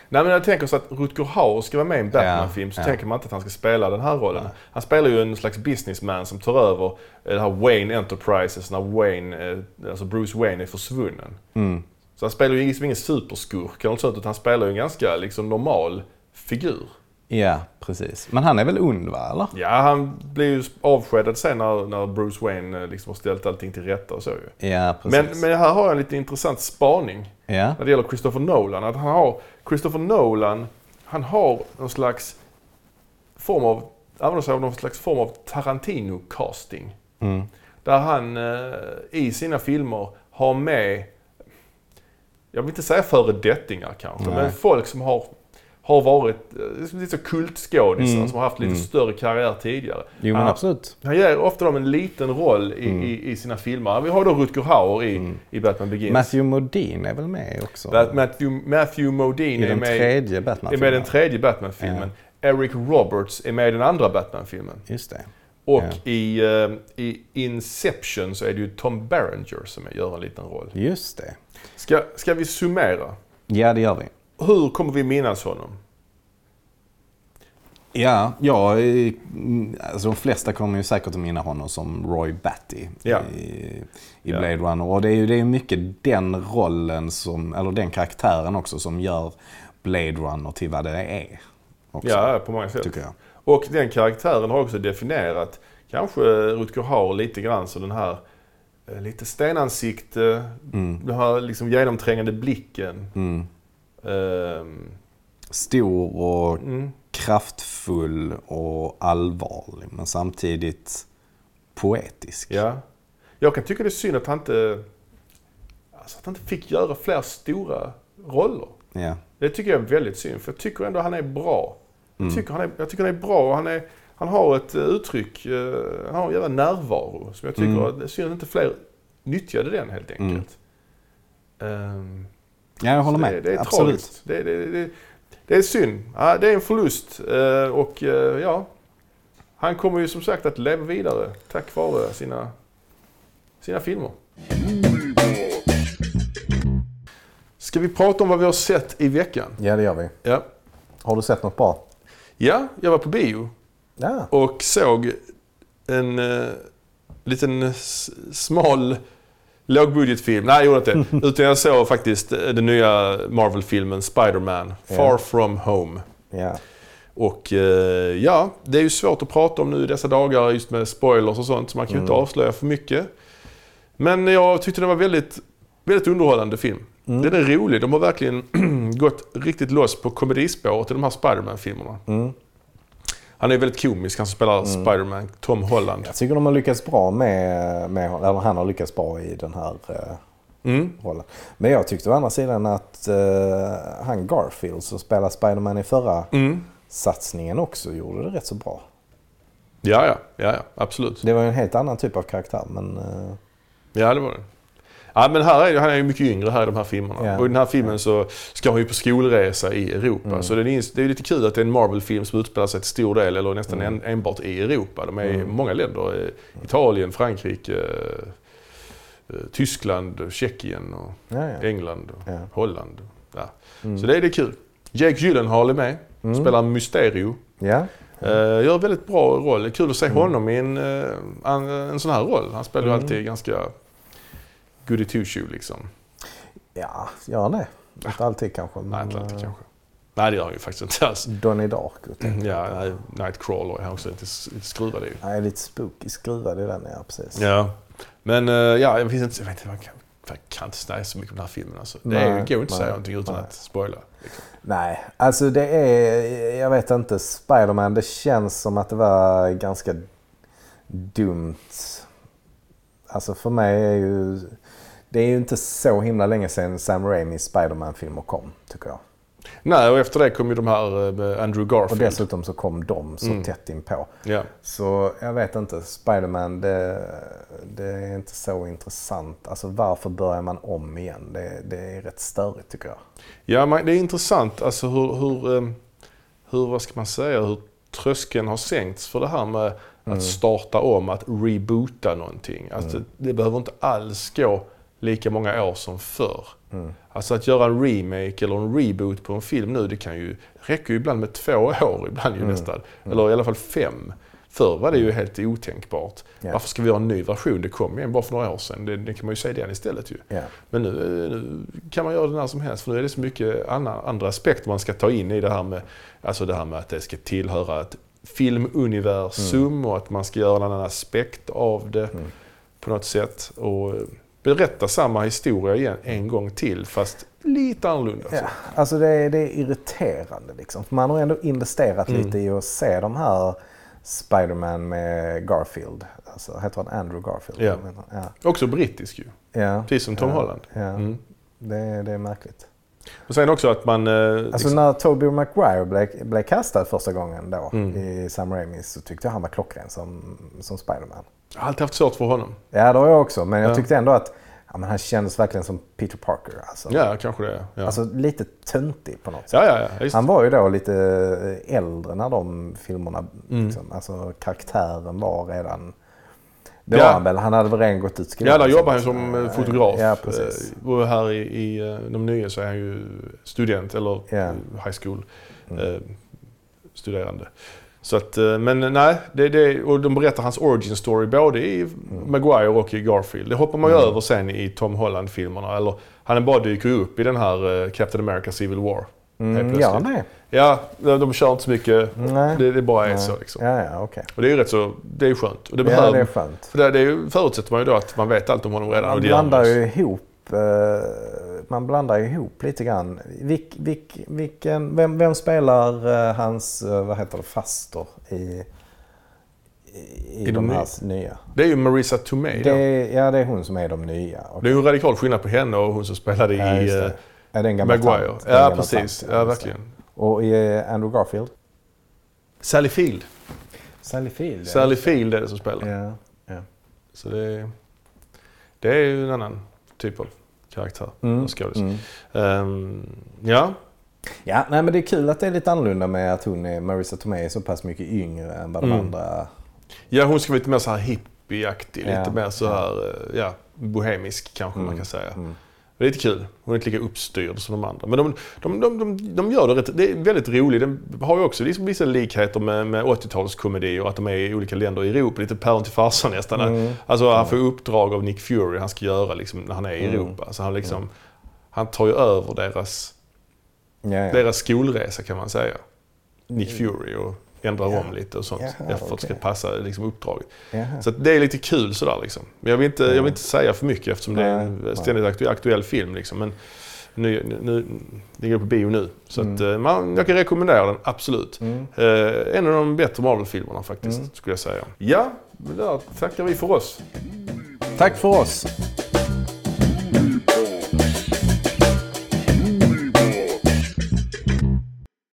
Nej men jag tänker så att Rutger Hauer ska vara med i en Batman-film så Ja, ja. tänker man inte att han ska spela den här rollen. Han spelar ju en slags businessman som tar över eh, det här Wayne Enterprises när Wayne, eh, alltså Bruce Wayne är försvunnen. Mm. Så han spelar ju liksom ingen superskurk eller något sånt utan han spelar ju en ganska liksom normal figur. Ja, precis. Men han är väl ond, va? Eller? Ja, han blir ju avskedad sen när, när Bruce Wayne eh, liksom har ställt allting till rätta och så ju. Ja, precis. Men, men här har jag en lite intressant spaning. Ja. när det gäller Christopher Nolan. Att han har, Christopher Nolan, han har någon slags form av, använder sig av någon slags form av Tarantino-casting. Mm. Där han eh, i sina filmer har med, jag vill inte säga föredettingar kanske, Nej. men folk som har, har varit eh, lite så kultskådisar Mm. som har haft lite Mm. större karriär tidigare. Jo, men absolut. Han ger ofta dem en liten roll i, Mm. i, i sina filmer. Vi har då Rutger Hauer i, Mm. i Batman Begins. Matthew Modine är väl med också? Bat- Matthew, Matthew Modine är med, tredje är med i den tredje Batman-filmen. Eric Roberts är med i den andra Batman-filmen. Just det. Och Ja. i, eh, i Inception så är det ju Tom Berenger som gör en liten roll. Just det. Ska, ska vi summera? Ja, det gör vi. Hur kommer vi minnas honom? Ja, ja eh, alltså de flesta kommer ju säkert att minna honom som Roy Batty Ja. i, i Ja. Blade Runner. Och det är ju det är mycket den rollen, som, eller den karaktären också, som gör Blade Runner till vad det är. Också, Ja, på många sätt. tycker jag. Och den karaktären har också definierat kanske Rutger Hauer lite grann som den här eh, lite stenansikte, Mm. den här liksom genomträngande blicken. Mm. Ehm, Stor och mm. kraftfull och allvarlig men samtidigt poetisk. Ja. Jag kan tycka det är synd att han inte, alltså att han inte fick göra fler stora roller. Ja. Det tycker jag är väldigt synd, för jag tycker ändå han är bra. Mm. Jag, tycker han är, jag tycker han är bra och han, är, han har ett eh, uttryck, eh, han har en jävla närvaro som jag tycker Mm. att det är synd att inte fler nyttjade den helt enkelt. Ehm, ja, jag håller med. Det, det är Absolut. tragiskt. Det, det, det, är synd. Ja, det är en förlust eh, och eh, ja, han kommer ju som sagt att leva vidare tack vare sina, sina filmer. Ska vi prata om vad vi har sett i veckan? Ja, det gör vi. Ja, Har du sett något bra? ja jag var på bio Ja. och såg en eh, liten smal lågbudgetfilm. Nej, jag gjorde inte det. Utan jag såg faktiskt eh, den nya Marvel-filmen Spider-Man. Far From Home. Ja. Och eh, ja, det är ju svårt att prata om nu i dessa dagar just med spoilers och sånt. Så man kan ju inte Mm. avslöja för mycket. Men jag tyckte det var väldigt, väldigt underhållande film. Mm. Den är rolig. De har verkligen gått riktigt loss på komedispåret i de här Spider-Man-filmerna. Mm. Han är väldigt komisk, han som spelar Spider-Man, Tom Holland. Jag tycker de har lyckats bra med, med eller han har lyckats bra i den här eh, Mm. rollen. Men jag tyckte å andra sidan att eh, han Garfield som spelar Spiderman i förra Mm. satsningen också gjorde det rätt så bra. Ja, ja, ja, ja, absolut. Det var en helt annan typ av karaktär men eh, Ja, det var det. Ja, men här är, han är ju mycket yngre här i de här filmerna. Ja. Och i den här filmen så ska han ju på skolresa i Europa. Mm. Så det är, det är lite kul att det är en Marvel-film som utspelar sig till stor del, eller nästan Mm. en, enbart i Europa. De är i Mm. många länder. eh, Italien, Frankrike, eh, eh, Tyskland, Tjeckien, och ja, ja. England, och ja. Holland. Ja. Mm. Så det är, det kul. Jake Gyllenhaal är med. Mm. Spelar Mysterio. Ja. Uh, gör väldigt bra roll. Det är kul att se Mm. honom i en, en, en sån här roll. Han spelar ju Mm. alltid ganska goody two shoe liksom. ja, gör han det? Inte alltid kanske. Men, Nej, inte alltid eh, kanske. Nej, det gör han ju faktiskt inte alls. Darko. tänker jag Ja, nej, Nightcrawler är han också lite, lite skruvad i. Nej, lite spooky skruvad i den, ja precis. Ja. Men uh, ja, jag, finns inte, jag vet inte, man kan, jag kan inte säga så mycket om den här filmen. Alltså. Det är, Nej, går inte att säga någonting utan nej. att spoila. Liksom. Nej, alltså det är, jag vet inte, Spiderman, det känns som att det var ganska dumt. Alltså för mig är ju, det är ju inte så himla länge sedan Sam Raimis Spiderman-filmer kom, tycker jag. Nej, och efter det kom ju de här eh, Andrew Och Garfield. dessutom så kom de så Mm. tätt inpå. Ja. Så jag vet inte, Spiderman det, det är inte så intressant. Alltså varför börjar man om igen? Det, det är rätt störigt tycker jag. Ja, men det är intressant alltså hur, hur, eh, hur, vad ska man säga, hur tröskeln har sänkts för det här med Mm. att starta om, att reboota någonting. Alltså, Mm. Det behöver inte alls gå lika många år som förr. Mm. Alltså att göra en remake eller en reboot på en film nu, det kan ju, räcker ju ibland med två år, ibland ju Mm. nästan. Eller i alla fall fem. Förr var det ju helt otänkbart. Ja. Varför ska vi göra en ny version? Det kom ju en bara för några år sedan. Det, det kan man ju säga den istället ju. Ja. Men nu, nu kan man göra det när som helst för nu är det så mycket andra, andra aspekter man ska ta in i det här med, alltså det här med att det ska tillhöra ett filmuniversum och att man ska göra en annan aspekt av det Mm. på något sätt. Och berätta samma historia igen en gång till fast lite annorlunda. Ja, alltså det är, det är irriterande liksom. För man har ändå investerat Mm. lite i att se de här Spiderman med Garfield. Alltså heter han Andrew Garfield? Ja. Ja. Också brittisk ju, ja. precis som Tom ja. Holland. Ja. Mm. Det, är- det är märkligt. Och sen också att man... Eh, Alltså liksom, när Tobey Maguire blev, blev kastad första gången då Mm. i Sam Raimi så tyckte jag han var klockren som, som Spiderman. Jag har alltid haft svårt för honom. Ja det har jag också men jag Ja. tyckte ändå att ja, men han kändes verkligen som Peter Parker. Alltså, Ja, kanske det. Ja, alltså lite töntig på något sätt. ja, ja. Han var ju då lite äldre när de filmerna, Mm. liksom, alltså karaktären var redan... Det var han väl, han hade väl redan gått ut skolan. Ja, där jobbar han som eh, fotograf. Ja, precis. Eh, Och här i, i eh, de nya så är han ju student eller eh, high school Mm. eh, studerande. Så att, eh, men nej, det, det, och de berättar hans origin story både i Maguire och i Garfield. Det hoppar man ju Mm. över sen i Tom Holland-filmerna. Eller han bara dyker upp i den här eh, Captain America Civil War. Mm, han det? Ja, de, kör inte så mycket. Nej. Det, det bara är Nej. så liksom. Ja, ja, okej. Och det är ju rätt så, det är ju skönt. Och det Ja, behöver, det är skönt. För det, det är förutsätter man ju då att man vet allt om honom redan. Man blandar ju ihop eh, man blandar ihop lite grann. Vilk, vilk, vilken, vem, vem spelar eh, hans, eh, vad heter det, faster i, i, i, de de här nya? Det är ju Marisa Tomei Det, är- ja, det är hon som är de nya. Och, Det är ju en radikal skillnad på henne och hon som spelade ja, i just eh, det. Är det en gammal Maguire. tant? Det är en Ja, precis. tant, Ja, verkligen. Och i Andrew Garfield? Sally Field. Sally Field. Sally Field är det som spelar. Ja, ja. Så det det är ju en annan typ av karaktär Mm, skådis. mm. Ehm, ja, Ja, nej, men det är kul att det är lite annorlunda med att hon är, Marissa Tomei är så pass mycket yngre än vad de Mm. andra. ja, hon ska vara lite mer så här hippieaktig. Ja, Lite mer så här, eh, ja, bohemisk kanske man Mm, kan säga. Mm. Det är lite kul. Hon är inte lika uppstyrd som de andra. Men de, de, de, de, de gör det rätt. Det är väldigt roligt. Den har ju också liksom vissa likheter med, med 80-talskomedier. Att de är i olika länder i Europa. Lite päron till farsan nästan. Mm. Alltså han får uppdrag av Nick Fury han ska göra liksom, när han är i Mm. Europa. Så han, liksom, han tar ju över deras, Ja, ja. deras skolresa kan man säga. Nick Fury och ändrar Ja. om lite och sånt. Jaha, Efter att det ska passa liksom, uppdraget. Jaha. Så att det är lite kul sådär liksom. Men jag vill inte, jag vill inte säga för mycket eftersom det är en ständigt aktuell, aktuell film. Liksom. Men nu, nu, den går på bio nu. Så att, Mm. eh, man, jag kan rekommendera den, absolut. Mm. Eh, en av de bättre Marvel-filmerna faktiskt, Mm. skulle jag säga. Ja, där tackar vi för oss. Tack för oss.